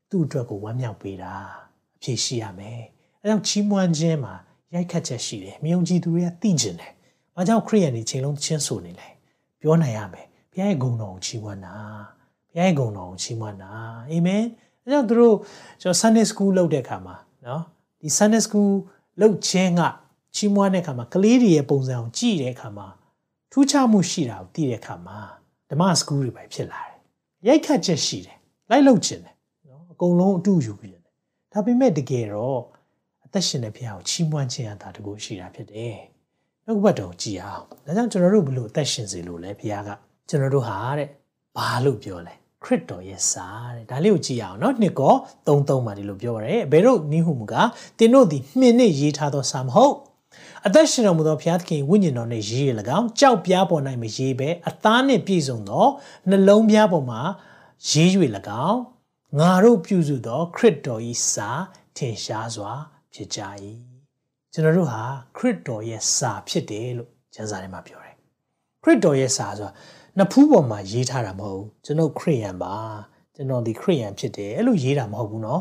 S2: သူ့အတွက်ကိုဝမ်းမြောက်ပေးတာအဖြစ်ရှိရမယ်။အဲကြောင့်ချီးမွမ်းခြင်းမှာရိုက်ခတ်ချက်ရှိတယ်။မြုံကြည်သူတွေကသိကျင်တယ်။ဘာကြောင့်ခရိယန်တွေချိန်လုံးချင်းဆိုနေလဲ။ပြောနိုင်ရမယ်။ဘုရားရဲ့ဂုဏ်တော်ကိုချီးမွမ်းတာ။ဘုရားရဲ့ဂုဏ်တော်ကိုချီးမွမ်းတာ။အာမင်။အဲကြောင့်သူတို့ကျွန်တော် Sunday School လုပ်တဲ့အခါမှာနော်ဒီ Sunday School လုပ်ခြင်းကချီးမွမ်းတဲ့အခါမှာကလေးတွေရဲ့ပုံစံကိုကြည့်တဲ့အခါမှာထူးခြားမှုရှိတာကိုသိတဲ့အခါမှာဓမ္မစကူးတွေပဲဖြစ်လာတယ်။ရိုက်ခတ်ချက်ရှိတယ်။လိုက်လုပ်ခြင်းတယ်နော်အကုန်လုံးအတူယူပြီးတယ်။ဒါပေမဲ့တကယ်တော့အသက်ရှင်တဲ့ဘုရားကိုချီးမွမ်းခြင်းအတာတကူရှိတာဖြစ်တယ်။နှုတ်ဘတ်တော်ကြည်အောင်။ဒါကြောင့်ကျွန်တော်တို့ဘလို့အသက်ရှင်စေလို့လဲဘုရားကကျွန်တော်တို့ဟာတဲ့ဘာလို့ပြောလဲ။ ခရစ်တော်ရဲ့စာတဲ့ဒါလေးကိုကြည့်အောင်เนาะနှစ်ကော33မှာဒီလိုပြောပါတယ်ဘယ်တော့နိဟုမူကတင်းတို့ဒီမှင်နဲ့ရေးထားသောစာမဟုတ်အသက်ရှင်တော်မူသောဘုရားသခင်ဝိညာဉ်တော်နဲ့ရေးရ၎င်းကြောက်ပြားပေါ်၌မရေးပဲအသားနှင့်ပြည့်စုံသောနှလုံးပြားပေါ်မှာရေး၍၎င်းငါတို့ပြုစုသောခရစ်တော်၏စာထင်ရှားစွာဖြစ်ကြ၏ကျွန်တော်တို့ဟာခရစ်တော်ရဲ့စာဖြစ်တယ်လို့ကျမ်းစာထဲမှာပြောတယ်ခရစ်တော်ရဲ့စာဆိုတာ နှစ်ဖူးပေါ်မှာရေးထားတာမဟုတ်ဘူးကျွန်တော်ခရစ်ယာန်ပါကျွန်တော်ဒီခရစ်ယာန်ဖြစ်တယ်အဲ့လိုရေးတာမဟုတ်ဘူးเนาะ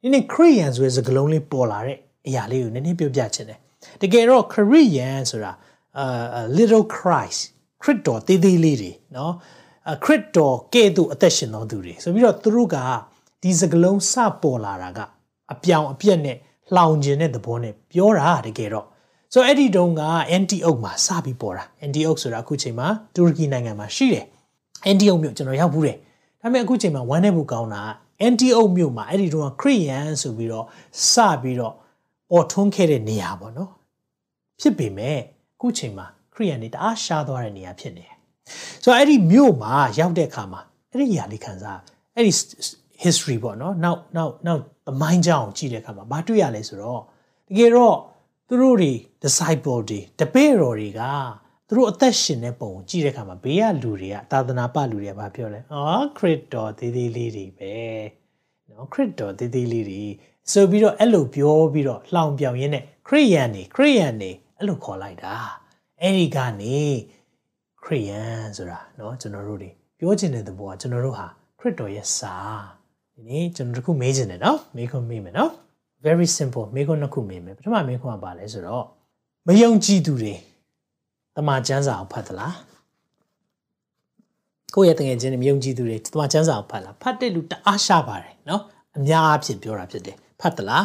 S2: ဒီနေ့ခရစ်ယာန်ဆိုတဲ့စကားလုံးလေးပေါ်လာတဲ့အရာလေးကိုနည်းနည်းပြောပြချင်တယ်တကယ်တော့ခရစ်ယာန်ဆိုတာအာ little christ ခရစ်တော်သေးသေးလေးတွေเนาะခရစ်တော်ကဲ့သို့အသက်ရှင်တော်သူတွေဆိုပြီးတော့သူတို့ကဒီစကလုံးစပေါ်လာတာကအပြောင်အပြက်နဲ့လှောင်ခြင်းတဲ့သဘောနဲ့ပြောတာတကယ်တော့ ဆိုအဲ့ဒီတုန်းက Antioch မှာစပြီးပေါ်တာ Antioch ဆိုတာအခုချိန်မှာတူရကီနိုင်ငံမှာရှိတယ် Antioch မြို့ကျွန်တော်ရောက်ဘူးတယ်ဒါပေမဲ့အခုချိန်မှာဝမ်းနေဖို့ကောင်းတာ Antioch မြို့မှာအဲ့ဒီတုန်းကခရစ်ယာန်ဆိုပြီးတော့စပြီးတော့ပေါ်ထွန်းခဲ့တဲ့နေရာပေါ့နော်ဖြစ်ပေမဲ့အခုချိန်မှာခရိယန်တွေတအားရှားသွားတဲ့နေရာဖြစ်နေတယ်။ဆိုတော့အဲ့ဒီမြို့မှာရောက်တဲ့အခါမှာအဲ့ဒီနေရာလေးခံစားအဲ့ဒီ history ပေါ့နော်နောက်နောက်နောက်သမိုင်းကြောင်းကြည့်တဲ့အခါမှာဘာတွေ့ရလဲဆိုတော့တကယ်တော့ သူတို့တွေ disciple တွေတပည့်တော်တွေကသူတို့အသက်ရှင်တဲ့ပုံကိုကြည့်တဲ့အခါမှာဘေးကလူတွေကသာသနာပလူတွေကဘာပြောလဲ။အော်ခရစ်တော်သေးသေးလေးတွေပဲ။နော်ခရစ်တော်သေးသေးလေးတွေဆိုပြီးတော့အဲ့လိုပြောပြီးတော့လှောင်ပြောင်ရင်းနဲ့ခရိယန်တွေခရိယန်တွေအဲ့လိုခေါ်လိုက်တာ။အဲ့ဒီကနေခရိယန်ဆိုတာနော်ကျွန်တော်တို့တွေပြောချင်တဲ့သဘောကကျွန်တော်တို့ဟာခရစ်တော်ရဲ့စာဒီနေ့ကျွန်တော်တို့ခုမေးချင်တယ်နော်မေးခွန်းမေးမယ်နော် very simple မေးခွန်းနှစ်ခုမေးမယ်ပထမမေးခွန်းကပါလဲဆိုတော့မယုံကြည်သူတွေတမန်ကျမ်းစာကိုဖတ်သလားကိုယ့်ရဲ့တငယ်ချင်းတွေမယုံကြည်သူတွေတမန်ကျမ်းစာကိုဖတ်လားဖတ်တဲ့လူတအားရှာပါတယ်เนาะအများအဖြစ်ပြောတာဖြစ်တယ်ဖတ်သလား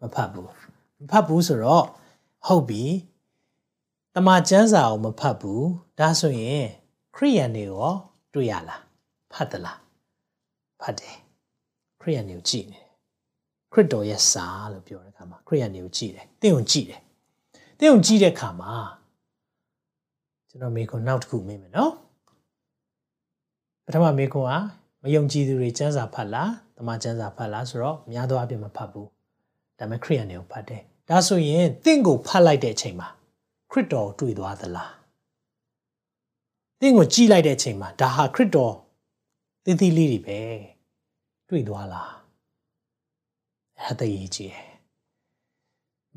S2: မဖတ်ဘူးမဖတ်ဘူးဆိုတော့ဟုတ်ပြီတမန်ကျမ်းစာကိုမဖတ်ဘူးဒါဆိုရင်ခရိယန်တွေရောတွေ့ရလားဖတ်သလားဖတ်တယ်ခရိယန်တွေကိုကြည့်နေတယ် ခရစ်တော်ရဲ့စာလို့ပြောတဲ့အခါမှာခရိယန်တွေကိုကြည့်တယ်သင်ကိုကြည့်တယ်သင်ကိုကြည့်တဲ့အခါမှာကျွန်တော်မေခွန်းနောက်တစ်ခုမေးမယ်နော်ပထမမေခွန်းကမယုံကြည်သူတွေကျမ်းစာဖတ်လားတမန်ကျမ်းစာဖတ်လားဆိုတော့များသောအားဖြင့်မဖတ်ဘူးဒါပေမဲ့ခရိယန်တွေကိုဖတ်တယ်ဒါဆိုရင်တင့်ကိုဖတ်လိုက်တဲ့အချိန်မှာခရစ်တော်တွေ့သွားသလားတင့်ကိုကြည့်လိုက်တဲ့အချိန်မှာဒါဟာခရစ်တော်သင်သီးလေးတွေပဲတွေ့သွားလား အဲ့ဒါတည်ကြည့်တယ်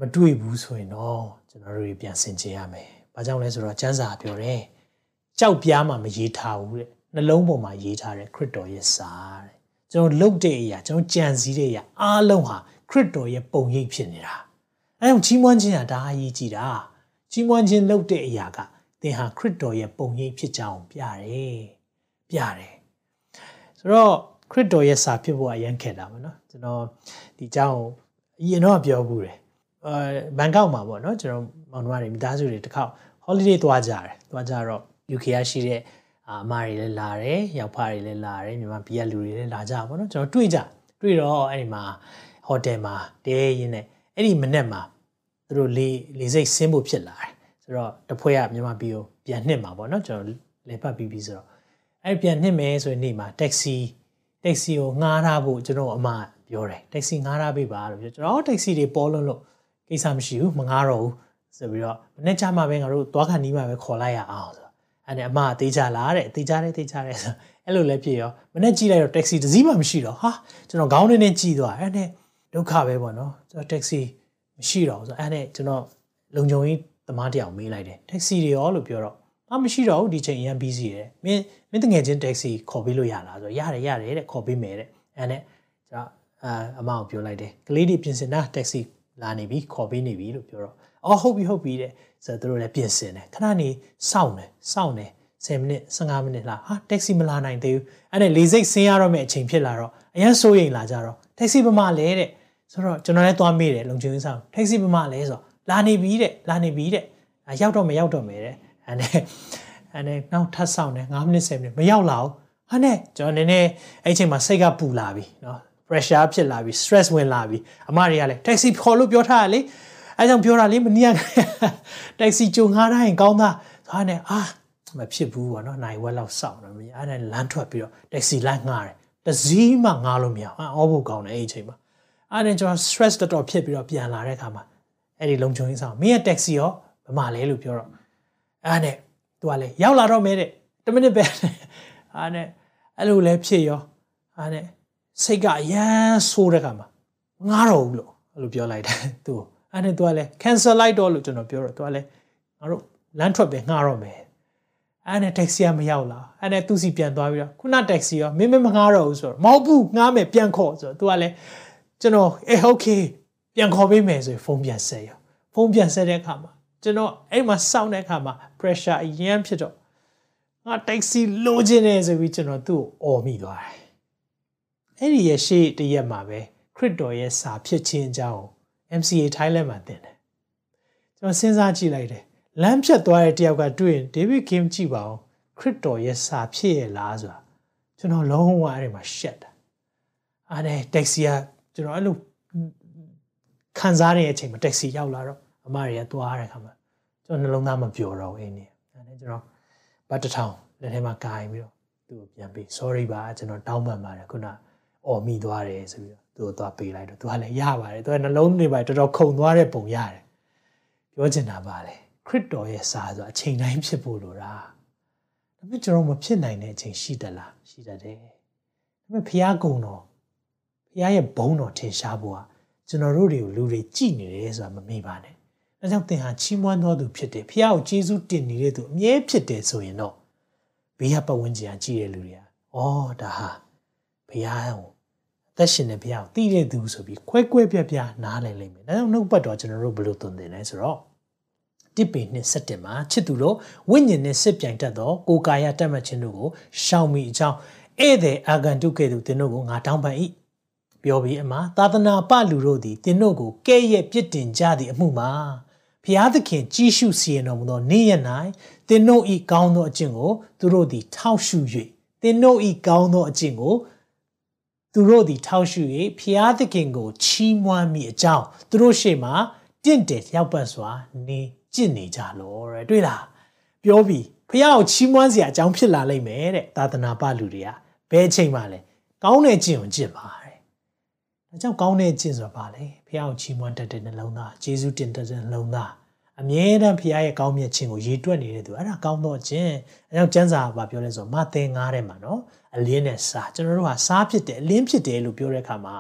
S2: မတွေ့ဘူးဆိုရင်တော့ကျွန်တော်တို့ပြန်ဆင်ခြင်ရမယ်။ဘာကြောင့်လဲဆိုတော့ကျမ်းစာပြောတယ်။ကြောက်ပြားမှမရေးထားဘူးတဲ့။နှလုံးပေါ်မှာရေးထားတဲ့ခရစ်တော်ရဲ့စာတဲ့။ကျွန်တော်လုတ်တဲ့အရာကျွန်တော်ကြံစည်တဲ့အရာအားလုံးဟာခရစ်တော်ရဲ့ပုံရိပ်ဖြစ်နေတာ။အဲကြောင့်ကြီးမွမ်းခြင်းဟာဒါအရေးကြီးတာ။ကြီးမွမ်းခြင်းလုတ်တဲ့အရာကသင်ဟာခရစ်တော်ရဲ့ပုံရိပ်ဖြစ်ကြောင်းပြတယ်။ပြတယ်။ဆိုတော့ ခရစ်တော်ရဲ့စာဖြစ်ဖို့အရန်ခက်တာပေါ့နော်။ကျွန်တော်ဒီအကြောင်းအရင်တော့ပြောဘူးတယ်။အဲဘန်ကောက်မှာပေါ့နော်ကျွန်တော်မောင်နှမတွေမိသားစုတွေတစ်ခေါက် holiday သွားကြတယ်။သွားကြတော့ UK ရရှိတဲ့အမတွေလည်းလာတယ်။ရောက်ဖတွေလည်းလာတယ်။မြန်မာပြည်ကလူတွေလည်းလာကြပါတော့။ကျွန်တော်တွေ့ကြ။တွေ့တော့အဲ့ဒီမှာဟိုတယ်မှာတဲရင်းနဲ့အဲ့ဒီမနေ့မှာသူတို့လေလေစိတ်ဆင်းဖို့ဖြစ်လာတယ်။ဆိုတော့တဖွဲကမြန်မာပြည်ကိုပြန်နှစ်မှာပေါ့နော်။ကျွန်တော်လေပတ်ပြီးပြီးဆိုတော့အဲ့ပြန်နှစ်မယ်ဆိုရင်နေ့မှာ taxi taxi ကိုငှားထားဖို့ကျွန်တော်အမပြောတယ်တက္ကစီငှားထားပေးပါလို့ပြောကျွန်တော်တက္ကစီတွေပေါ်လို့လို့ကိစ္စမရှိဘူးမငှားတော့ဘူးဆိုပြီးတော့မနေ့ကျမှပဲငါတို့သွားခံနီးမှပဲခေါ်လိုက်ရအောင်ဆိုအဲ့ဒါအမအသေးချလားတဲ့သေးချတယ်သေးချတယ်ဆိုအဲ့လိုလည်းဖြစ်ရောမနေ့ကြည့်လိုက်တော့တက္ကစီတစ်စီးမှမရှိတော့ဟာကျွန်တော်ခေါင်းထဲနဲ့ကြည့်သွားအဲ့နဲ့ဒုက္ခပဲပေါ့နော်ကျွန်တော်တက္ကစီမရှိတော့ဆိုအဲ့နဲ့ကျွန်တော်လုံခြုံရေးသမားတယောက်မေးလိုက်တယ်တက္ကစီတွေရောလို့ပြောတော့ အမရှိတော့ဘူးဒီချိန်အရင် busy တယ်မင်းမင်းတငယ်ချင်းတက္ကစီခေါ်ပေးလို့ရလားဆိုရတယ်ရတယ်တဲ့ခေါ်ပေးမယ်တဲ့အဲ့နဲ့ကျွန်တော်အာအမအောင်ပြောလိုက်တယ်ကလေးတွေပြင်ဆင်တာတက္ကစီလာနေပြီခေါ်ပေးနေပြီလို့ပြောတော့အော်ဟုတ်ပြီဟုတ်ပြီတဲ့ဆိုတော့တို့လည်းပြင်ဆင်တယ်ခဏနေစောင့်တယ်စောင့်တယ်10မိနစ်15မိနစ်လာဟာတက္ကစီမလာနိုင်သေးဘူးအဲ့နဲ့လေစိတ်ဆင်းရတော့မယ့်အချိန်ဖြစ်လာတော့အရင်စိုးရိမ်လာကြတော့တက္ကစီဘမလဲတဲ့ဆိုတော့ကျွန်တော်လည်းသွားမေးတယ်လုံချင်ဆောင်တက္ကစီဘမလဲဆိုတော့လာနေပြီတဲ့လာနေပြီတဲ့ရောက်တော့မရောက်တော့မယ်တဲ့ အဲ့နဲ့အဲ့နဲ့နောက်ထပ်ဆောင်တယ်9မိနစ်10မိနစ်မရောက်လာဘူးဟာနဲ့ကျွန်တော်နည်းနည်းအဲ့ချိန်မှာစိတ်ကပူလာပြီနော် pressure ဖြစ်လာပြီ stress ဝင်လာပြီအမတွေကလည်း taxi ခေါ်လို့ပြောထားတာလေအဲကြောင့်ပြောတာလေမနည်းက taxi ကြုံငားတိုင်းကောင်းသားဆိုနဲ့အာမဖြစ်ဘူးပေါ့နော်နိုင်ဝက်လောက်စောင့်တော့မင်းအဲ့ဒါလမ်းထွက်ပြီးတော့ taxi လမ်းငားတယ်တစည်းမှငားလို့မရအောင်အောဖို့ကောင်းတယ်အဲ့ဒီအချိန်မှာအဲ့ဒါကျွန်တော် stress တော်တော်ဖြစ်ပြီးတော့ပြန်လာတဲ့အခါမှာအဲ့ဒီလုံခြုံရေးဆောင်မင်းရဲ့ taxi ရောဘယ်မှာလဲလို့ပြောတော့ အဲ့နဲ့သူကလေရောက်လာတော့မဲတဲ့10မိနစ်ပဲအဲ့နဲ့အဲ့လိုလဲဖြစ်ရောအဲ့နဲ့စိတ်ကအရန်ဆိုးတဲ့ခါမှာငားတော့ဘူးလို့အဲ့လိုပြောလိုက်တယ်သူအဲ့နဲ့သူကလည်း cancel လိုက်တော့လို့ကျွန်တော်ပြောတော့သူကလည်းငါတို့လမ်းထွက်ပဲငှားတော့မယ်အဲ့နဲ့ taxi ကမရောက်လာအဲ့နဲ့သူစီပြန်သွားပြီးတော့ခုန taxi ရောမင်းမမငှားတော့ဘူးဆိုတော့မဟုတ်ဘူးငှားမယ်ပြန်ခေါ်ဆိုတော့သူကလည်းကျွန်တော်အေး okay ပြန်ခေါ်ပေးမယ်ဆိုရင်ဖုန်းပြန်ဆက်ရောဖုန်းပြန်ဆက်တဲ့အခါမှာ ကျွန်တော်အဲ့မှာစောင့်တဲ့အခါမှာ pressure အရင်ဖြစ်တော့ငါ taxi လိုချင်တယ်ဆိုပြီးကျွန်တော်သူ့ကိုអော်မိသွားတယ်အဲ့ဒီရဲ့ရှေ့တရက်မှာပဲခရစ်တော်ရဲ့စာဖြစ်ခြင်းအကြောင်း MCA Thailand မှာသင်တယ်ကျွန်တော်စဉ်းစားကြည့်လိုက်တယ်လမ်းဖြတ်သွားတဲ့တယောက်ကတွေ့ရင် David Kim ကြည့်ပါဦးခရစ်တော်ရဲ့စာဖြစ်ရဲ့လားဆိုတာကျွန်တော်လုံးဝအဲ့ဒီမှာရှက်တာအားနဲ့တက္ကစီကကျွန်တော်အဲ့လိုခံစားနေတဲ့အချိန်မှာတက္ကစီရောက်လာတော့ အမတွေကသွားတဲ့ခါမှာကျွန်တော်နှလုံးသားမပျော်တော့ဘူးအင်းနေအဲ့ဒါကျွန်တော်ဘတ်တထောင်လက်ထဲမှာကာရင်ပြီးတော့သူ့ကိုပြန်ပေး sorry ပါကျွန်တော်တောင်းပန်ပါတယ်ခုနအော်မိသွားတယ်ဆိုပြီးတော့သူ့ကိုသွားပေးလိုက်တော့သူကလည်းရပါတယ်သူကနှလုံးတွေပါတော်တော်ခုန်သွားတဲ့ပုံရတယ်ပြောချင်တာပါလေခရစ်တော်ရဲ့စာဆိုအချိန်တိုင်းဖြစ်ဖို့လိုတာဒါပေမဲ့ကျွန်တော်မဖြစ်နိုင်တဲ့အချိန်ရှိတလားရှိတတ်တယ်ဒါပေမဲ့ဖះကုံတော်ဖះရဲ့ဘုံတော်ထင်ရှားဖို့ကကျွန်တော်တို့တွေကိုလူတွေကြည်နေတယ်ဆိုတာမမေ့ပါနဲ့ ဒါကြောင့်သင်ဟာချီးမွမ်းတော်သူဖြစ်တယ်ဖះကိုကျေးဇူးတင်နေတဲ့သူအမြဲဖြစ်တယ်ဆိုရင်တော့ဘေးကပတ်ဝန်းကျင်ကကြည်တဲ့လူတွေကအော်ဒါဟာဖះကိုသက်ရှင်တဲ့ဘုရားကိုတည်တဲ့သူဆိုပြီးခွဲခွဲပြားပြားနားလည်လိမ့်မယ်။ဒါကြောင့်နှုတ်ပတ်တော်ကျွန်တော်တို့ဘယ်လိုသွန်သင်လဲဆိုတော့တစ်ပေနှစ်ဆက်တင်မှာချစ်သူတို့ဝိညာဉ်နဲ့စစ်ပြိုင်တတ်သောကိုကာယတတ်မှတ်ခြင်းတို့ကိုရှောင်မိအကြောင်းဧည့်သည်အာဂန်တုကဲ့သို့သင်တို့ကိုငါတောင်းပန်၏ပြောပြီးအမှာသာသနာပလူတို့သည်သင်တို့ကိုကဲ့ရဲ့ပြစ်တင်ကြသည့်အမှုမှာ ဖျားသခင်ကြီးရှုစီရင်တော်မူသောနေ့ရက်၌သင်တို့ဤကောင်းသောအကျင့်ကိုသူတို့သည်ထောက်ရှု၍သင်တို့ဤကောင်းသောအကျင့်ကိုသူတို့သည်ထောက်ရှု၍ဖျားသခင်ကိုချီးမွမ်းမိအကြောင်းသူတို့ရှေ့မှာတင့်တယ်လျောက်ပတ်စွာနေကျင့်နေကြလောတဲ့တွေ့လားပြောပြီးဖះကိုချီးမွမ်းစရာအကြောင်းဖြစ်လာလိမ့်မယ်တဲ့သာသနာပလူတွေကဘယ်အချိန်မှလဲကောင်းတဲ့ကျင့်ကိုကျင့်ပါ တဲ့ဒါကြောင့်ကောင်းတဲ့ကျင့်ဆိုတာဘာလဲဖះကိုချီးမွမ်းတတ်တဲ့နှလုံးသားဂျေဇုတင်တတ်တဲ့နှလုံးသားအမြဲတမ်းဖះရဲ့ကောင်းမြတ်ခြင်းကိုရည်တွက်နေတဲ့သူအဲ့ဒါကောင်းတော့ခြင်းအဲကြောင့်ကျမ်းစာကပြောလဲဆိုမသင်ငားထဲမှာနော်အလင်းနဲ့စားကျွန်တော်တို့ကစားဖြစ်တယ်အလင်းဖြစ်တယ်လို့ပြောတဲ့အခါမှာ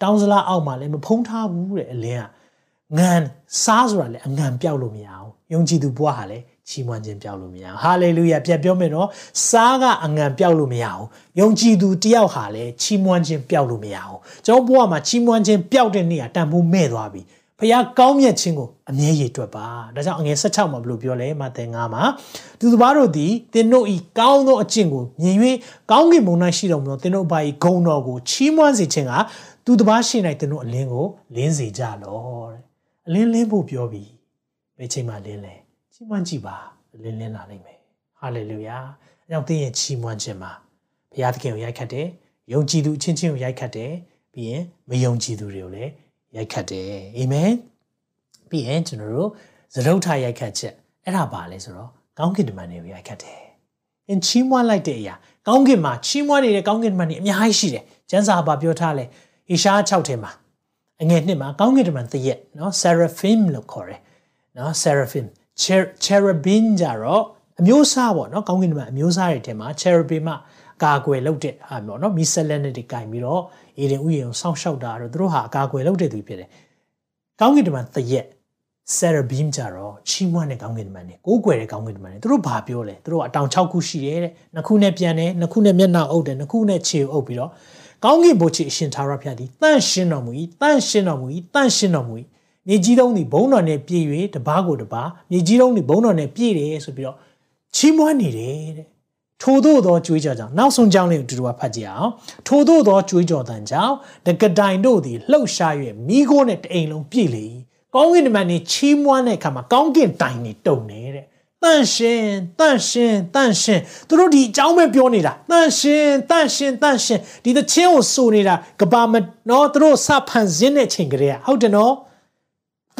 S2: တောင်းစလားအောက်မှာလည်းမဖုံးထားဘူးတဲ့အလင်းကငံစားဆိုတာလည်းအငံပြောက်လို့မရအောင်ယုံကြည်သူဘဝဟာလည်း ချီးမွမ်းခြင်းပြောက်လို့မရအောင်ဟာလေလုယာပြတ်ပြောမယ်နော်စားကအငံပြောက်လို့မရအောင်ယုံကြည်သူတယောက်ဟာလည်းချီးမွမ်းခြင်းပြောက်လို့မရအောင်ကျွန်တော်ဘဝမှာချီးမွမ်းခြင်းပြောက်တဲ့နေ့ကတန်ဖိုးမဲ့သွားပြီဖခင်ကောင်းမြတ်ခြင်းကိုအမြဲရည်တွက်ပါဒါကြောင့်အငယ်16မှာဘယ်လိုပြောလဲမဿဲ9မှာသူတစ်ပါးတို့သည်သင်တို့ဤကောင်းသောအကျင့်ကိုမြင်၍ကောင်းကင်ဘုံ၌ရှိတော်မူသောသင်တို့ဘာဤဂုဏ်တော်ကိုချီးမွမ်းစေခြင်းကသူတစ်ပါးရှိ၌သင်တို့အလင်းကိုလင်းစေကြလောတဲ့အလင်းလင်းဖို့ပြောပြီးဘယ်ချိန်မှလင်းလဲ ချီးမွမ်းကြည့်ပါလင်းလင်းလာနိုင်မယ်ဟာလေလုယာအဲကြောင့်သင်ရဲ့ချီးမွမ်းခြင်းမှာဘုရားသခင်ကိုရိုက်ခတ်တယ်ယုံကြည်သူအချင်းချင်းကိုရိုက်ခတ်တယ်ပြီးရင်မယုံကြည်သူတွေကိုလည်းရိုက်ခတ်တယ်အာမင်ပြီးရင်ကျွန်တော်တို့သရုပ်ထရိုက်ခတ်ချက်အဲ့ဒါပါလဲဆိုတော့ကောင်းကင်တမန်တွေကိုရိုက်ခတ်တယ်အင်ချီးမွမ်းလိုက်တဲ့အရာကောင်းကင်မှာချီးမွမ်းနေတဲ့ကောင်းကင်တမန်တွေအများကြီးရှိတယ်ကျမ်းစာဘာပြောထားလဲဟဟေရှား6ထဲမှာအငယ်နှစ်မှာကောင်းကင်တမန်တရက်နော် seraphim လို့ခေါ်တယ်နော် seraphim cherubim ကြတော့အမျိုးအစားပေါ့နော်ကောင်းကင်တမန်အမျိုးအစားတွေထဲမှာ cherubim ကကာကွယ်လုပ်တဲ့ဟာပေါ့နော်မီဆက်လက်နဲ့တွေကင်ပြီးတော့အေဒင်ဥယျာဉ်ကိုစောင့်ရှောက်တာတော့သူတို့ဟာကာကွယ်လုပ်တဲ့သူဖြစ်တယ်ကောင်းကင်တမန်တရက် Seraphim ကြတော့ချီးမွမ်းတဲ့ကောင်းကင်တမန်တွေကိုးကွယ်တဲ့ကောင်းကင်တမန်တွေသူတို့ဘာပြောလဲသူတို့အတောင်6ခုရှိတယ်တဲ့နှစ်ခုနဲ့ပြန်တယ်နှစ်ခုနဲ့မျက်နှာအုပ်တယ်နှစ်ခုနဲ့ခြေအုပ်ပြီးတော့ကောင်းကင်ဘုရားအရှင်သာရဖျားသည်တန့်ရှင်းတော်မူ၏တန့်ရှင်းတော်မူ၏တန့်ရှင်းတော်မူ၏ မြေကြီးတုံးသည်ဘုံတော်နဲ့ပြည့်၍တပားကိုတပားမြေကြီးတုံးသည်ဘုံတော်နဲ့ပြည့်တယ်ဆိုပြီးတော့ချီးမွမ်းနေတယ်တဲ့ထို့သောသောကြွေးကြော်ကြောင့်နောက်ဆုံးကြောင်းလေးကိုတူတူဖတ်ကြည့်အောင်ထို့သောသောကြွေးကြော်တန်ကြောင့်တကတိုင်တို့သည်လှုပ်ရှား၍မိโก้နဲ့တအိမ်လုံးပြည့်လေ၏ကောင်းကင်တမန်နေချီးမွမ်းတဲ့အခါမှာကောင်းကင်တိုင်နေတုံနေတဲ့တန့်ရှင်တန့်ရှင်တန့်ရှင်သူတို့ဒီအကြောင်းပဲပြောနေတာတန့်ရှင်တန့်ရှင်တန့်ရှင်ဒီသချင်းကိုဆိုနေတာကဘာမနော်သူတို့စဖန်စင်းတဲ့ချိန်ကလေးဟုတ်တယ်နော်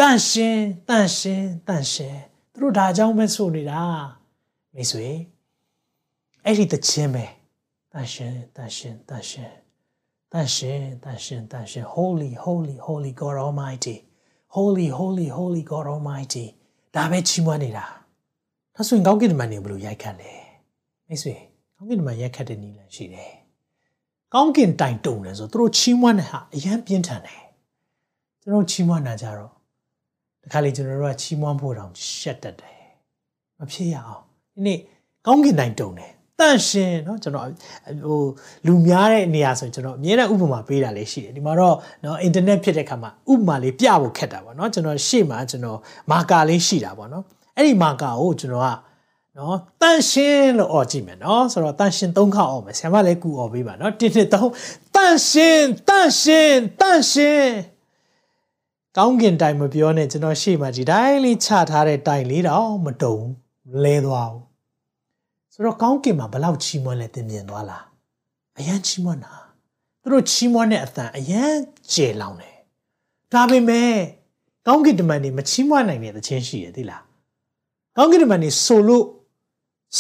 S2: တန့်ရှင်တန့်ရှင်တန့်ရှင်သူတို့ဒါအကြောင်းပဲဆိုနေတာမိတ်ဆွေအဲ့ဒီသချင်းပဲတန့်ရှင်တန့်ရှင်တန့်ရှင်တန့်ရှင်တန့်ရှင်တန့်ရှင် holy holy holy god almighty holy holy holy god almighty ဒါပဲချီးမွမ်းနေတာဒါဆိုရင်ကောင်းကင်တမန်နေဘယ်လိုရိုက်ခတ်လဲမိတ်ဆွေကောင်းကင်တမန်ရိုက်ခတ်တဲ့နည်းလမ်းရှိတယ်ကောင်းကင်တိုင်တုံတယ်ဆိုသူတို့ချီးမွမ်းတဲ့ဟာအရန်ပြင်းထန်တယ်ကျွန်တော်ချီးမွမ်းတာကြတော့ တခါလေကျွန်တော်တို့ကချီးမွမ်းဖို့တောင်ရှက်တတ်တယ်မဖြစ်ရအောင်ဒီနေ့ကောင်းကင်တိုင်တုံတယ်တန့်ရှင်เนาะကျွန်တော်ဟိုလူများတဲ့နေရာဆိုရင်ကျွန်တော်အမြဲတမ်းဥပမာပေးတာလေးရှိတယ်ဒီမှာတော့เนาะအင်တာနက်ဖြစ်တဲ့ခါမှာဥပမာလေးပြဖို့ခက်တာပေါ့เนาะကျွန်တော်ရှေ့မှာကျွန်တော်မာကာလေးရှိတာပေါ့เนาะအဲ့ဒီမာကာကိုကျွန်တော်ကနော်တန့်ရှင်လို့អော်ကြည့်မယ်နော်ဆိုတော့တန့်ရှင်၃ခါអော်မယ်ဆရာမလည်းကူអော်ပေးပါနော်တစ်နှစ်သုံးတန့်ရှင်တန့်ရှင်တန့်ရှင် ကောင်းကင်တိုင်မပြောနဲ့ကျွန်တော်ရှေ့မှာဒီတိုင်းလေးချထားတဲ့တိုင်လေးတော့မတုံလဲသွားဘူးဆိုတော့ကောင်းကင်မှာဘလောက်ချီးမွမ်းလဲသင်မြင်သွားလားအရန်ချီးမွမ်းတာသူတို့ချီးမွမ်းတဲ့အတန်အရန်ကျေလောင်တယ်ဒါပေမဲ့ကောင်းကင်တမန်တွေမချီးမွမ်းနိုင်တဲ့သချင်းရှိရသေးလားကောင်းကင်တမန်တွေဆိုလို့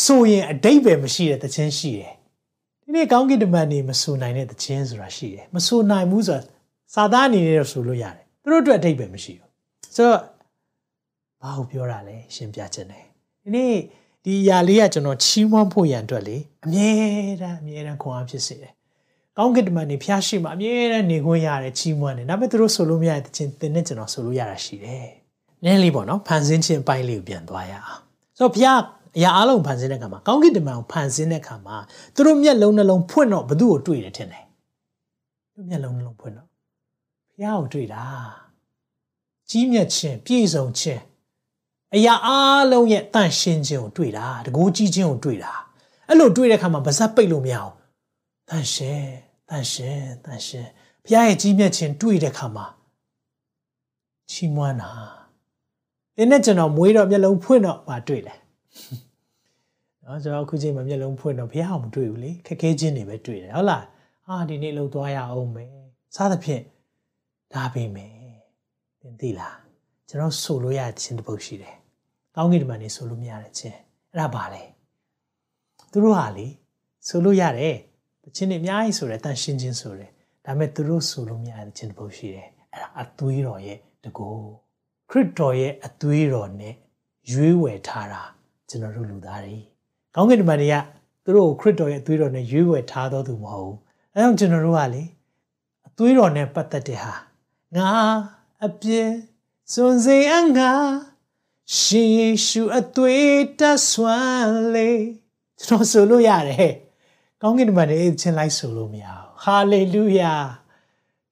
S2: ဆိုရင်အတိတ်ပဲမရှိတဲ့သချင်းရှိတယ်ဒီနေ့ကောင်းကင်တမန်တွေမဆိုနိုင်တဲ့သချင်းဆိုတာရှိတယ်မဆိုနိုင်ဘူးဆိုတာစာသားအနေနဲ့တော့ဆိုလို့ရတယ် သူတို့အတွက်အတိတ်ပဲမရှိဘူးဆိုတော့ဘာကိုပြောတာလဲရှင်းပြခြင်းတယ်ဒီနေ့ဒီຢာလေးကကျွန်တော်ချီးမွမ်းဖို့ရန်အတွက်လေအမြဲတမ်းအမြဲတမ်းခွန်အားဖြစ်စေတယ်။ကောင်းကင်တမန်နေဖျားရှိမှအမြဲတမ်းနေခွင့်ရတယ်ချီးမွမ်းတယ်။ဒါပေမဲ့သူတို့ဆိုလို့မရတဲ့ချင်းသင်နဲ့ကျွန်တော်ဆိုလို့ရတာရှိတယ်။နည်းလေးပေါ့နော်ဖန်ဆင်းခြင်းပိုင်းလေးကိုပြန်သွားရအောင်။ဆိုတော့ဖျားအရာအလုံးဖန်ဆင်းတဲ့အခါမှာကောင်းကင်တမန်ကိုဖန်ဆင်းတဲ့အခါမှာသူတို့မျက်လုံးနှလုံးဖွင့်တော့ဘသူ့ကိုတွေ့တယ်ထင်တယ်။သူမျက်လုံးနှလုံးဖွင့်တော့ ဖျားကိုတွေ့တာ။ကြီးမြတ်ခြင်းပြည့်စုံခြင်းအရာအားလုံးရဲ့တန့်ရှင်းခြင်းကိုတွေ့တာတကူကြီးခြင်းကိုတွေ့တာအဲ့လိုတွေ့တဲ့အခါမှာဗဇက်ပိတ်လို့မရအောင်တန့်ရှင်းတန့်ရှင်းတန့်ရှင်းဘုရားရဲ့ကြီးမြတ်ခြင်းတွေ့တဲ့အခါမှာချီးမွမ်းတာဒီနေ့ကျွန်တော်မွေးတော့မျက်လုံးဖွင့်တော့မတွေ့တယ်နော်ကျွန်တော်အခုချိန်မှာမျက်လုံးဖွင့်တော့ဘုရားအောင်မတွေ့ဘူးလေခက်ခဲခြင်းတွေပဲတွေ့တယ်ဟုတ်လားအာဒီနေ့လှုပ်သွားရအောင်မယ်စသဖြင့် ဒါပေမဲ့သင်သိလားကျွန်တော်ဆိုလို့ရခြင်းတစ်ပုတ်ရှိတယ်ကောင်းကင်တမန်နေဆိုလို့မရတဲ့ချင်းအဲ့ဒါပါလေသူတို့ဟာလေဆိုလို့ရတယ်တခြင်းတွေအများကြီးဆိုတယ်တန်ရှင်းခြင်းဆိုတယ်ဒါပေမဲ့သူတို့ဆိုလို့မရတဲ့ခြင်းတစ်ပုတ်ရှိတယ်အဲ့ဒါအသွေးတော်ရဲ့တကူခရစ်တော်ရဲ့အသွေးတော်နဲ့ရွေးဝယ်ထားတာကျွန်တော်တို့လူသားတွေကောင်းကင်တမန်တွေကသူတို့ကိုခရစ်တော်ရဲ့အသွေးတော်နဲ့ရွေးဝယ်ထားတော်သူမဟုတ်ဘူးအဲကြောင့်ကျွန်တော်တို့ကလေအသွေးတော်နဲ့ပတ်သက်တဲ့ဟာ ငါအပြည့်စွန်စေအငါရှင်ယေရှုအသွေးတဆွမ်းလေကျွန်တော်ဆိုလို့ရတယ်ကောင်းကင်တမန်တွေချင်းလိုက်ဆိုလို့မရဘူးဟာလေလုယာ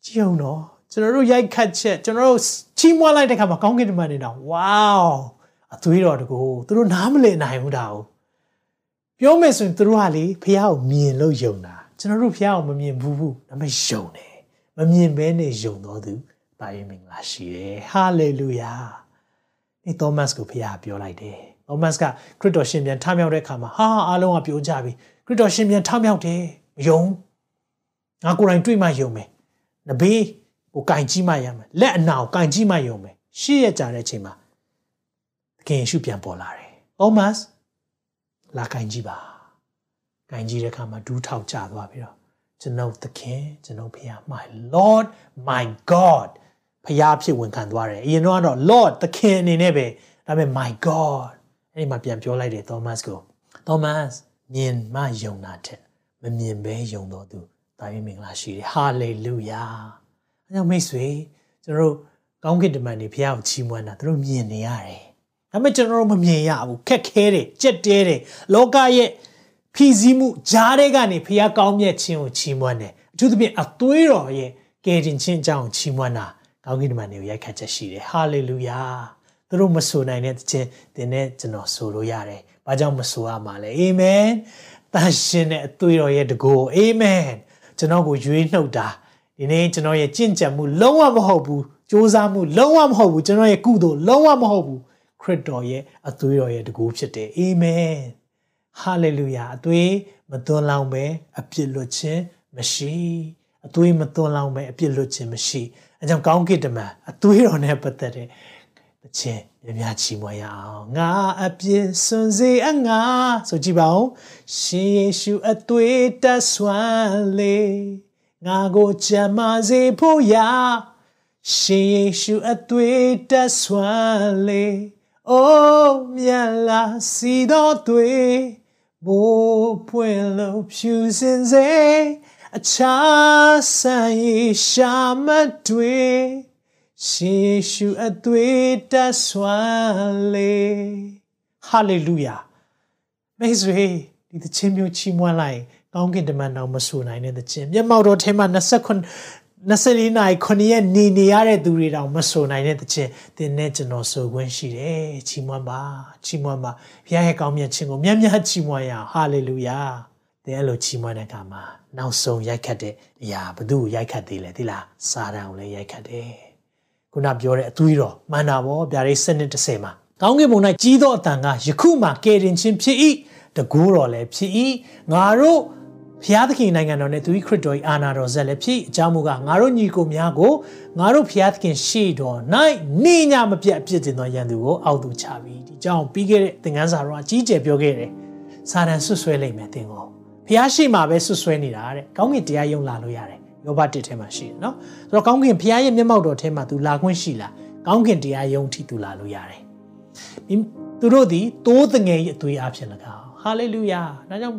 S2: ကြည့်အောင်နော်ကျွန်တော်တို့ရိုက်ခတ်ချက်ကျွန်တော်တို့ချီးမွမ်းလိုက်တဲ့ခါမှာကောင်းကင်တမန်တွေတော့ဝေါအသွေးတော်တကူသူတို့နားမလည်နိုင်ဘူးဒါကိုပြောမယ်ဆိုရင်သူတို့ကလေဖះကိုမြင်လို့ယုံတာကျွန်တော်တို့ဖះကိုမမြင်ဘူးဘူးဒါပေမဲ့ယုံတယ် မမြင်ဘဲနဲ့ယုံတော်သူပါရင်မင်္ဂလာရှိတယ်ဟာလေလုယာဒီသောမတ်ကိုဖခင်ပြောလိုက်တယ်သောမတ်ကခရစ်တော်ရှင်ပြန်ထမြောက်တဲ့အခါမှာဟာအားလုံးကပြောကြပြီခရစ်တော်ရှင်ပြန်ထမြောက်တယ်မယုံငါကိုယ်တိုင်တွေ့မှယုံမယ်နဘေးကိုကင်ကြီးမှရမယ်လက်အနာကိုကင်ကြီးမှယုံမယ်ရှေ့ရကြတဲ့အချိန်မှာသခင်ယေရှုပြန်ပေါ်လာတယ်သောမတ်လာကင်ကြီးပါကင်ကြီးတဲ့အခါမှာဒူးထောက်ကျသွားပြီးတော့ ကျွန်ုပ်သခင်ကျွန်ုပ်ဖခင် my lord my god ဖခင်ဖြစ်ဝန်ခံသွားတယ်အရင်တော့ lord သခင်အနေနဲ့ပဲဒါပေမဲ့ my god အဲ့ဒီမှာပြန်ပြောလိုက်တယ် Thomas ကို Thomas မြင်မှယုံတာတဲ့မမြင်ဘဲယုံတော်သူတာ၍မင်္ဂလာရှိတယ် hallelujah အဲကြောင့်မိတ်ဆွေကျွန်တော်တို့ကောင်းကင်တမန်တွေဖခင်ကိုချီးမွမ်းတာသူတို့မြင်နေရတယ်ဒါပေမဲ့ကျွန်တော်တို့မမြင်ရဘူးခက်ခဲတယ်ကြက်တဲတယ်လောကရဲ့ ဖြီးစည်းမှုဂျားတဲ့ကနေဖခင်ကောင်းမြတ်ခြင်းကိုချီးမွမ်းတယ်အထူးသဖြင့်အသွေးတော်ရဲ့ကယ်တင်ခြင်းအကြောင်းကိုချီးမွမ်းတာကောင်းကင်တမန်တွေကိုရိုက်ခတ်ချက်ရှိတယ်ဟာလေလုယာသူတို့မဆိုနိုင်တဲ့ခြင်းတင်နဲ့ကျွန်တော်ဆိုလို့ရတယ်။ဘာကြောင့်မဆိုရမှာလဲ။အာမင်။တန်ရှင်တဲ့အသွေးတော်ရဲ့တကူအာမင်။ကျွန်တော်ကိုရွေးနှုတ်တာဒီနေ့ကျွန်တော်ရဲ့ကြင့်ကြံမှုလုံးဝမဟုတ်ဘူး။စူးစမ်းမှုလုံးဝမဟုတ်ဘူး။ကျွန်တော်ရဲ့ကုသိုလ်လုံးဝမဟုတ်ဘူး။ခရစ်တော်ရဲ့အသွေးတော်ရဲ့တကူဖြစ်တယ်။အာမင်။ ဟာလေလုယာအသွေးမသွန်းလောင်းပဲအပြစ်လွတ်ခြင်းမရှိ။အသွေးမသွန်းလောင်းပဲအပြစ်လွတ်ခြင်းမရှိ။အဲကြောင့်ကောင်းကင်တမန်အသွေးတော်နဲ့ပတ်သက်တဲ့တခြင်းမြများချီးမွမ်းရအောင်ငါအပြစ်စွန်စေအငါဆိုကြည့်ပါဦးရှင်ယေရှုအသွေးတဆွမ်းလေငါကိုချမ်းမစေဖို့ရာရှင်ယေရှုအသွေးတဆွမ်းလေအိုးမြတ်လာစီတော် သွေးမိုးပွင့်လို့ဖြူစင်စေအခြားဆိုင်ရှာမတွေ့ရှင်ယေရှုအသွေးတဆွမ်းလေဟာလေလုယာမိတ်ဆွေဒီသချင်းမျိုးချီးမွမ်းလိုက်ကောင်းကင်တမန်တော်မဆူနိုင်တဲ့သချင်းမျက်မှောက်တော်ထဲမှာ29 24နာရီ9ရက်နေနေရတဲ့သူတွေတောင်မဆိုနိုင်တဲ့တခြင်းတင်နဲ့ကျွန်တော်ဆိုခွင့်ရှိတယ်ချီးမွမ်းပါချီးမွမ်းပါဘုရားရဲ့ကောင်းမြတ်ခြင်းကိုမြတ်မြတ်ချီးမွမ်းရအောင်ဟာလေလုယာတဲ့အဲ့လိုချီးမွမ်းတဲ့အခါမှာနောက်ဆုံးရိုက်ခတ်တဲ့အရာဘသူ့ကိုရိုက်ခတ်သေးလဲသိလားစာတန်ကိုလည်းရိုက်ခတ်တယ်ခုနပြောတဲ့အသွေးတော်မန္တာဘောဗျာဒိတ်စနစ်30မှာကောင်းကင်ဘုံ၌ကြီးသောအတန်ကယခုမှကယ်တင်ခြင်းဖြစ်၏တကူတော်လည်းဖြစ်၏ငါတို့ ဖျားသခင်နိုင်ငံတော်နဲ့သူ၏ခရစ်တော်၏အာနာတော်ဇက်လည်းဖြစ်အကြောင်းမူကားငါတို့ညီကိုများကိုငါတို့ဖျားသခင်ရှေ့တော်၌နေညမပြတ်အပြစ်တင်သောရန်သူကိုအောက်သို့ချပြီးဒီကြောင့်ပြီးခဲ့တဲ့သင်ခန်းစာတော့အကြီးကျယ်ပြောခဲ့တယ်စာတန်ဆွဆွဲလိုက်မယ်သင်ကိုဖျားရှိမှပဲဆွဆွဲနေတာတဲ့ကောင်းကင်တရားယုံလာလို့ရတယ်ယောဘတစ်ထဲမှာရှိတယ်နော်ဆိုတော့ကောင်းကင်ဖျားရဲ့မျက်မှောက်တော်ထဲမှာ तू လာခွင့်ရှိလားကောင်းကင်တရားယုံထိ तू လာလို့ရတယ်သူတို့သည်တိုးတငယ်ရဲ့အသွေးအဖြစ်၎င်းဟာလေလုယာဒါကြောင့်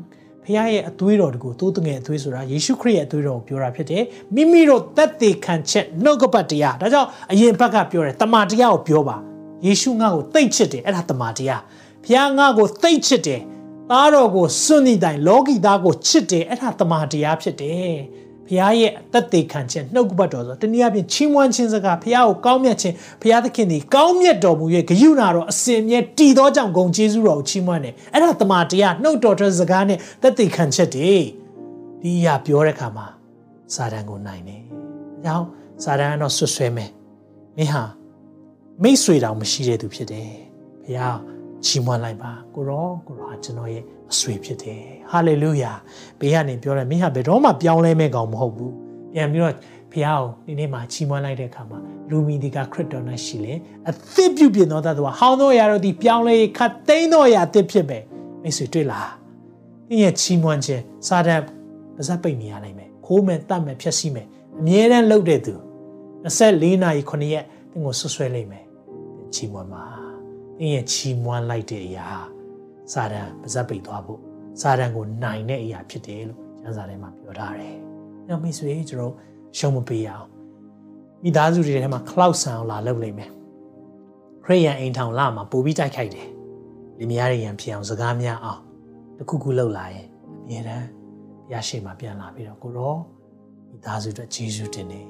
S2: ဖခင်ရဲ့အသွေးတော်တကူတိုးတငယ်အသွေးဆိုတာယေရှုခရစ်ရဲ့အသွေးတော်ကိုပြောတာဖြစ်တယ်မိမိတို့သက်သေခံချက်နှုတ်ကပတ်တရားဒါကြောင့်အရင်ဘက်ကပြောတယ်တမန်တရားကိုပြောပါယေရှုငါ့ကိုသိတ်ချစ်တယ်အဲ့ဒါတမန်တရားဖခင်ငါ့ကိုသိတ်ချစ်တယ်သားတော်ကိုစွန့်နေတိုင်လောကီသားကိုချစ်တယ်အဲ့ဒါတမန်တရားဖြစ်တယ် ဖခင်ရဲ့အသက်သေခံခြင်းနှုတ်ကပတ်တော်ဆိုတနည်းအားဖြင့်ချီးမွမ်းခြင်းစကားဖခင်ကိုကောင်းမြတ်ခြင်းဖခင်သခင်ဒီကောင်းမြတ်တော်မူ၍ဂရုဏာတော်အစဉ်မြဲတည်သောကြောင့်ဂုဏ်ကျေးဇူးတော်ကိုချီးမွမ်းတယ်အဲ့ဒါတမန်တရားနှုတ်တော်တဲ့စကားနဲ့သက်သေခံချက်တွေဒီအရာပြောတဲ့အခါမှာစာတန်ကိုနိုင်တယ်အကြောင်းစာတန်ကတော့ဆွဆွဲမယ်မင်းဟာမိတ်ဆွေတောင်မရှိတဲ့သူဖြစ်တယ်ဖခင်ချီးမွမ်းလိုက်ပါကိုရောကိုရောကျွန်တော်ရဲ့ အဆွေဖြစ်တယ်ဟာလေလုယာဘေးကနေပြောတယ်မင်းဟာဘယ်တော့မှပြောင်းလဲမဲ့ကောင်မဟုတ်ဘူးပြန်ပြီးတော့ဖះကိုဒီနေ့မှချီးမွမ်းလိုက်တဲ့အခါမှာလူမီဒီကခရစ်တော်နဲ့ရှိလေအသစ်ပြုပြင်သောတတ်တော်ဟောင်းသောရာတို့ဒီပြောင်းလဲခတ်သိမ်းသောရာအသစ်ဖြစ်ပဲမိတ်ဆွေတွေ့လားဒီရဲ့ချီးမွမ်းခြင်းစာတန်ပါဇက်ပိတ်နေရနိုင်မယ်ခိုးမယ်တတ်မယ်ဖြက်စီးမယ်အမြဲတမ်းလှုပ်တဲ့သူ24နာရီ9ရက်သင်ကိုဆွဆွဲလိုက်မယ်ချီးမွမ်းပါသင်ရဲ့ချီးမွမ်းလိုက်တဲ့အရာ စာတန်ပါဇက်ပိတ်သွားဖို့စာတန်ကိုနိုင်တဲ့အရာဖြစ်တယ်လို့ကျမ်းစာထဲမှာပြောထားတယ်။နောက်မိတ်ဆွေကျွန်တော်ရှုံးမပေးရအောင်။မိသားစုတွေထဲမှာ cloud ဆန်အောင်လာလုပ်လိုက်မယ်။ခရိယန်အိမ်ထောင်လာမှာပို့ပြီးတိုက်ခိုက်တယ်။လင်မယားတွေရန်ဖြစ်အောင်စကားများအောင်တခုခုလုပ်လာရင်အမြဲတမ်းဘုရားရှိခိုးပြန်လာပြီးတော့ကိုရောမိသားစုအတွက်ဂျေဇုတင်တယ်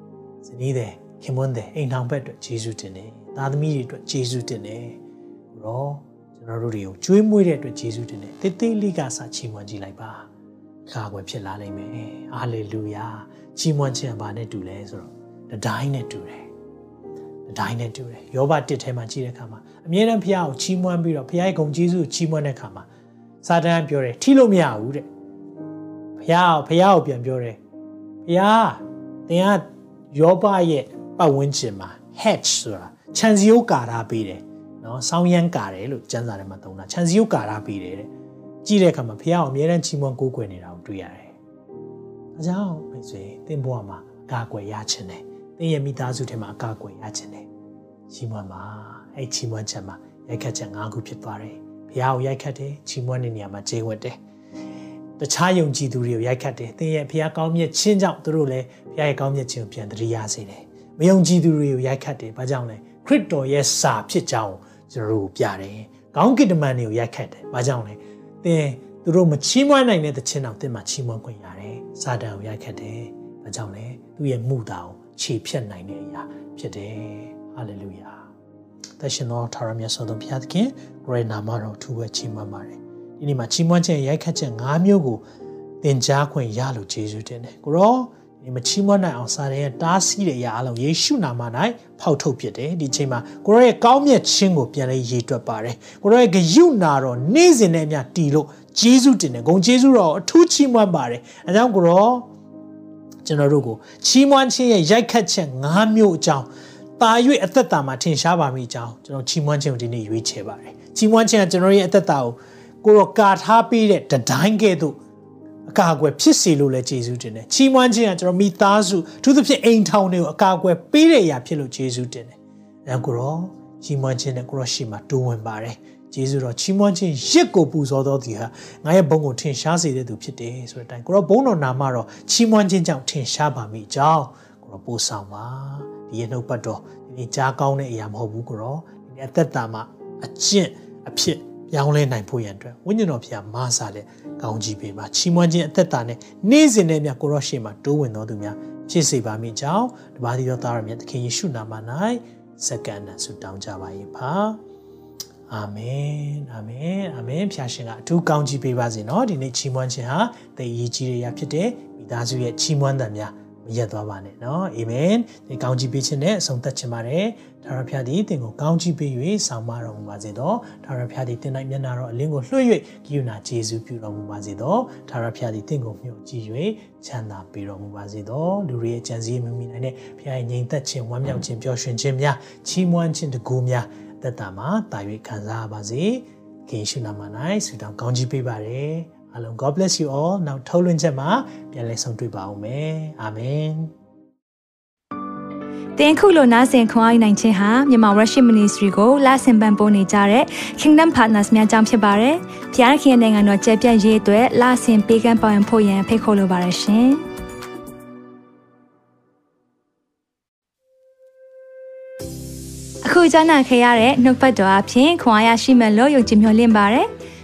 S2: ။ဇနီးတဲ့ခင်မွန်းတဲ့အိမ်ထောင်ဘက်အတွက်ဂျေဇုတင်တယ်။သားသမီးတွေအတွက်ဂျေဇုတင်တယ်။ကိုရော ကျွန်တော်တို့တွေကိုကျွေးမွေးတဲ့အတွက်ယေရှုတင်တယ်တေးသေးလေးကစာချီးမွမ်းကြည့်လိုက်ပါခါွယ်ဖြစ်လာနိုင်မယ်ဟာလေလုယာချီးမွမ်းခြင်းဘာနဲ့တူလဲဆိုတော့တတိုင်းနဲ့တူတယ်တတိုင်းနဲ့တူတယ်ယောဘတစ်ထဲမှာကြည့်တဲ့အခါမှာအမြဲတမ်းဖះကိုချီးမွမ်းပြီးတော့ဖះရဲ့ဂုဏ်ကျေးဇူးကိုချီးမွမ်းတဲ့အခါမှာစာတန်ပြောတယ်ထိလို့မရဘူးတဲ့ဖះကိုဖះကိုပြန်ပြောတယ်ဖះသင်ကယောဘရဲ့ပတ်ဝန်းကျင်မှာ hatch ဆိုတာခြံစည်းရိုးကာထားပေးတယ် နော်ဆောင်းရမ်းကာတယ်လို့ကျမ်းစာထဲမှာသုံးတာခြံစည်းရုပ်ကာရပေးတယ်တဲ့ကြည့်တဲ့အခါမှာဖះအောင်အမြဲတမ်းချီးမွမ်းကိုးကွယ်နေတာကိုတွေ့ရတယ်။ဒါကြောင့်မိတ်ဆွေသင်ဘဝမှာအကာအကွယ်ရခြင်းတယ်။သင်ရဲ့မိသားစုထဲမှာအကာအကွယ်ရခြင်းတယ်။ချီးမွမ်းပါအဲ့ချီးမွမ်းချက်မှာရိုက်ခတ်ချက်၅ခုဖြစ်သွားတယ်။ဘုရားကိုရိုက်ခတ်တယ်ချီးမွမ်းတဲ့နေရာမှာကျေးဝတ်တယ်။တခြားယုံကြည်သူတွေကိုရိုက်ခတ်တယ်။သင်ရဲ့ဘုရားကောင်းမြတ်ခြင်းကြောင့်သူတို့လည်းဘုရားရဲ့ကောင်းမြတ်ခြင်းကိုပြန်တရိယာစေတယ်။မယုံကြည်သူတွေကိုရိုက်ခတ်တယ်။ဘာကြောင့်လဲခရစ်တော်ရဲ့စာဖြစ်ကြောင်း ကျွန်တော်တို့ပြတယ်။ကောင်းကင်တမန်တွေကိုရိုက်ခတ်တယ်။ဘာကြောင့်လဲသင်သူတို့မချီးမွမ်းနိုင်တဲ့သခြင်းတော်သင်မှာချီးမွမ်းခွင့်ရတယ်။စာတန်ကိုရိုက်ခတ်တယ်။ဘာကြောင့်လဲသူ့ရဲ့မှုတာကိုခြေဖြတ်နိုင်တဲ့အရာဖြစ်တယ်။ဟာလေလုယာ။သရှင်တော်ထာဝရမြတ်စွာဘုရားသခင်ဂရေနာမတော်ထူဝဲချီးမွမ်းပါတယ်။ဒီနေ့မှာချီးမွမ်းခြင်းရိုက်ခတ်ခြင်း၅မျိုးကိုသင်ကြားခွင့်ရလို့ယေရှုတင်တယ်။ကိုရော ဒီမချီးမွမ်းနိုင်အောင်စာရဲတားဆီးတဲ့အရာအလုံးယေရှုနာမ၌ဖောက်ထုတ်ဖြစ်တယ်ဒီချိန်မှာကိုရောရဲ့ကောင်းမြတ်ခြင်းကိုပြန်လဲရေတွက်ပါတယ်ကိုရောရဲ့ဂယုနာတော့နေ့စဉ်နဲ့အမျှတည်လို့ဂျေဇုတင်တယ်ဂုံဂျေဇုတော့အထူးချီးမွမ်းပါတယ်အဲကြောင့်ကိုရောကျွန်တော်တို့ကိုချီးမွမ်းခြင်းရဲ့ရိုက်ခတ်ချက်၅မျိုးအကြောင်းတာ၍အသက်တာမှာထင်ရှားပါမိအကြောင်းကျွန်တော်ချီးမွမ်းခြင်းကိုဒီနေ့ရွေးချယ်ပါတယ်ချီးမွမ်းခြင်းကကျွန်တော်ရဲ့အသက်တာကိုကိုရောကာထားပေးတဲ့တတိုင်းကဲ့သို့ အကာအကွယ်ဖြစ်စေလို့လည်းယေရှုတင်တယ်ချီးမွမ်းခြင်းကကျွန်တော်မိသားစုသူသဖြင့်အိမ်ထောင်တွေကိုအကာအကွယ်ပေးတဲ့အရာဖြစ်လို့ယေရှုတင်တယ်အဲကိုရောချီးမွမ်းခြင်းနဲ့ကိုရောရှိမှတိုးဝင်ပါတယ်ယေရှုတော်ချီးမွမ်းခြင်းရစ်ကိုပူဇော်တော်သူဟာငါရဲ့ဘုန်းကိုထင်ရှားစေတဲ့သူဖြစ်တယ်ဆိုတဲ့အတိုင်းကိုရောဘုန်းတော်နာမတော်ချီးမွမ်းခြင်းကြောင့်ထင်ရှားပါမိကြောင်းကိုရောပို့ဆောင်ပါဒီရဲ့နှုတ်ပတ်တော်ဒီနေ့ကြားကောင်းတဲ့အရာမဟုတ်ဘူးကိုရောဒီနေ့အသက်တာမှာအကျင့်အဖြစ် ပြောင်းလဲနိုင်ဖို့ရန်အတွက်ဝိညာဉ်တော်ဖျားမဆာတဲ့ကောင်းကြီးပေးပါချီးမွမ်းခြင်းအသက်တာနဲ့နေ့စဉ်နဲ့မြတ်ကိုရောရှေ့မှာတိုးဝင်တော်သူများဖြစ်စေပါမိကြောင်းတပါးတိသောသားရမြတ်သခင်ယေရှုနာမ၌စက္ကန့်နဲ့ဆုတောင်းကြပါ၏ပါအာမင်အာမင်အာမင်ဖျာရှင်ကအထူးကောင်းကြီးပေးပါစေနော်ဒီနေ့ချီးမွမ်းခြင်းဟာတည်ရည်ကြီးရရာဖြစ်တဲ့မိသားစုရဲ့ချီးမွမ်းတံများ မရက်သွားပါနဲ့เนาะအာမင်ဒီကောင်းကြီးပေးခြင်းနဲ့အဆုံးသတ်ခြင်းပါတယ်ဒါရဖျားသည်တင်ကိုကောင်းကြီးပေး၍ဆောင်မတော်မူပါစေသောဒါရဖျားသည်တင်၌မျက်နာတော်အလင်းကိုလွှတ်၍ကိယူနာဂျေဇုပြုတော်မူပါစေသောဒါရဖျားသည်တင်ကိုမြှုပ်ကြည့်၍ချမ်းသာပေးတော်မူပါစေသောလူတွေရဲ့ကြံစည်မမိနိုင်တဲ့ဖျားရဲ့ငြိမ်သက်ခြင်းဝမ်းမြောက်ခြင်းပျော်ရွှင်ခြင်းများချီးမွမ်းခြင်းတကူများသက်တာမှာတာ၍ခံစားပါစေခင်ရှုနာမ၌ဆုတောင်းကောင်းကြီးပေးပါရယ် အလုံး God bless you all နောက်ထုတ်လွှင့်ချက်မှာပြန်လည်ဆုံတွေ့ပါအောင်မယ်အာမင်
S1: တင်ခုလိုနာဆင်ခွန်အားနိုင်ခြင်းဟာမြန်မာ Worship Ministry ကိုလာဆင်ပန်ပိုးနေကြတဲ့ Kingdom Partners များအကြောင်းဖြစ်ပါတယ်။ဖျားခင်နိုင်ငံတော်ကျယ်ပြန့်ရေးအတွက်လာဆင်ပေးကမ်းပောင်းဖို့ရန်ဖိတ်ခေါ်လိုပါတယ်ရှင်။အခုကြားနာခဲ့ရတဲ့နှုတ်ပတ်တော်အဖြစ်ခွန်အားရရှိမဲ့လို့ယုံကြည်မျှော်လင့်ပါတယ်။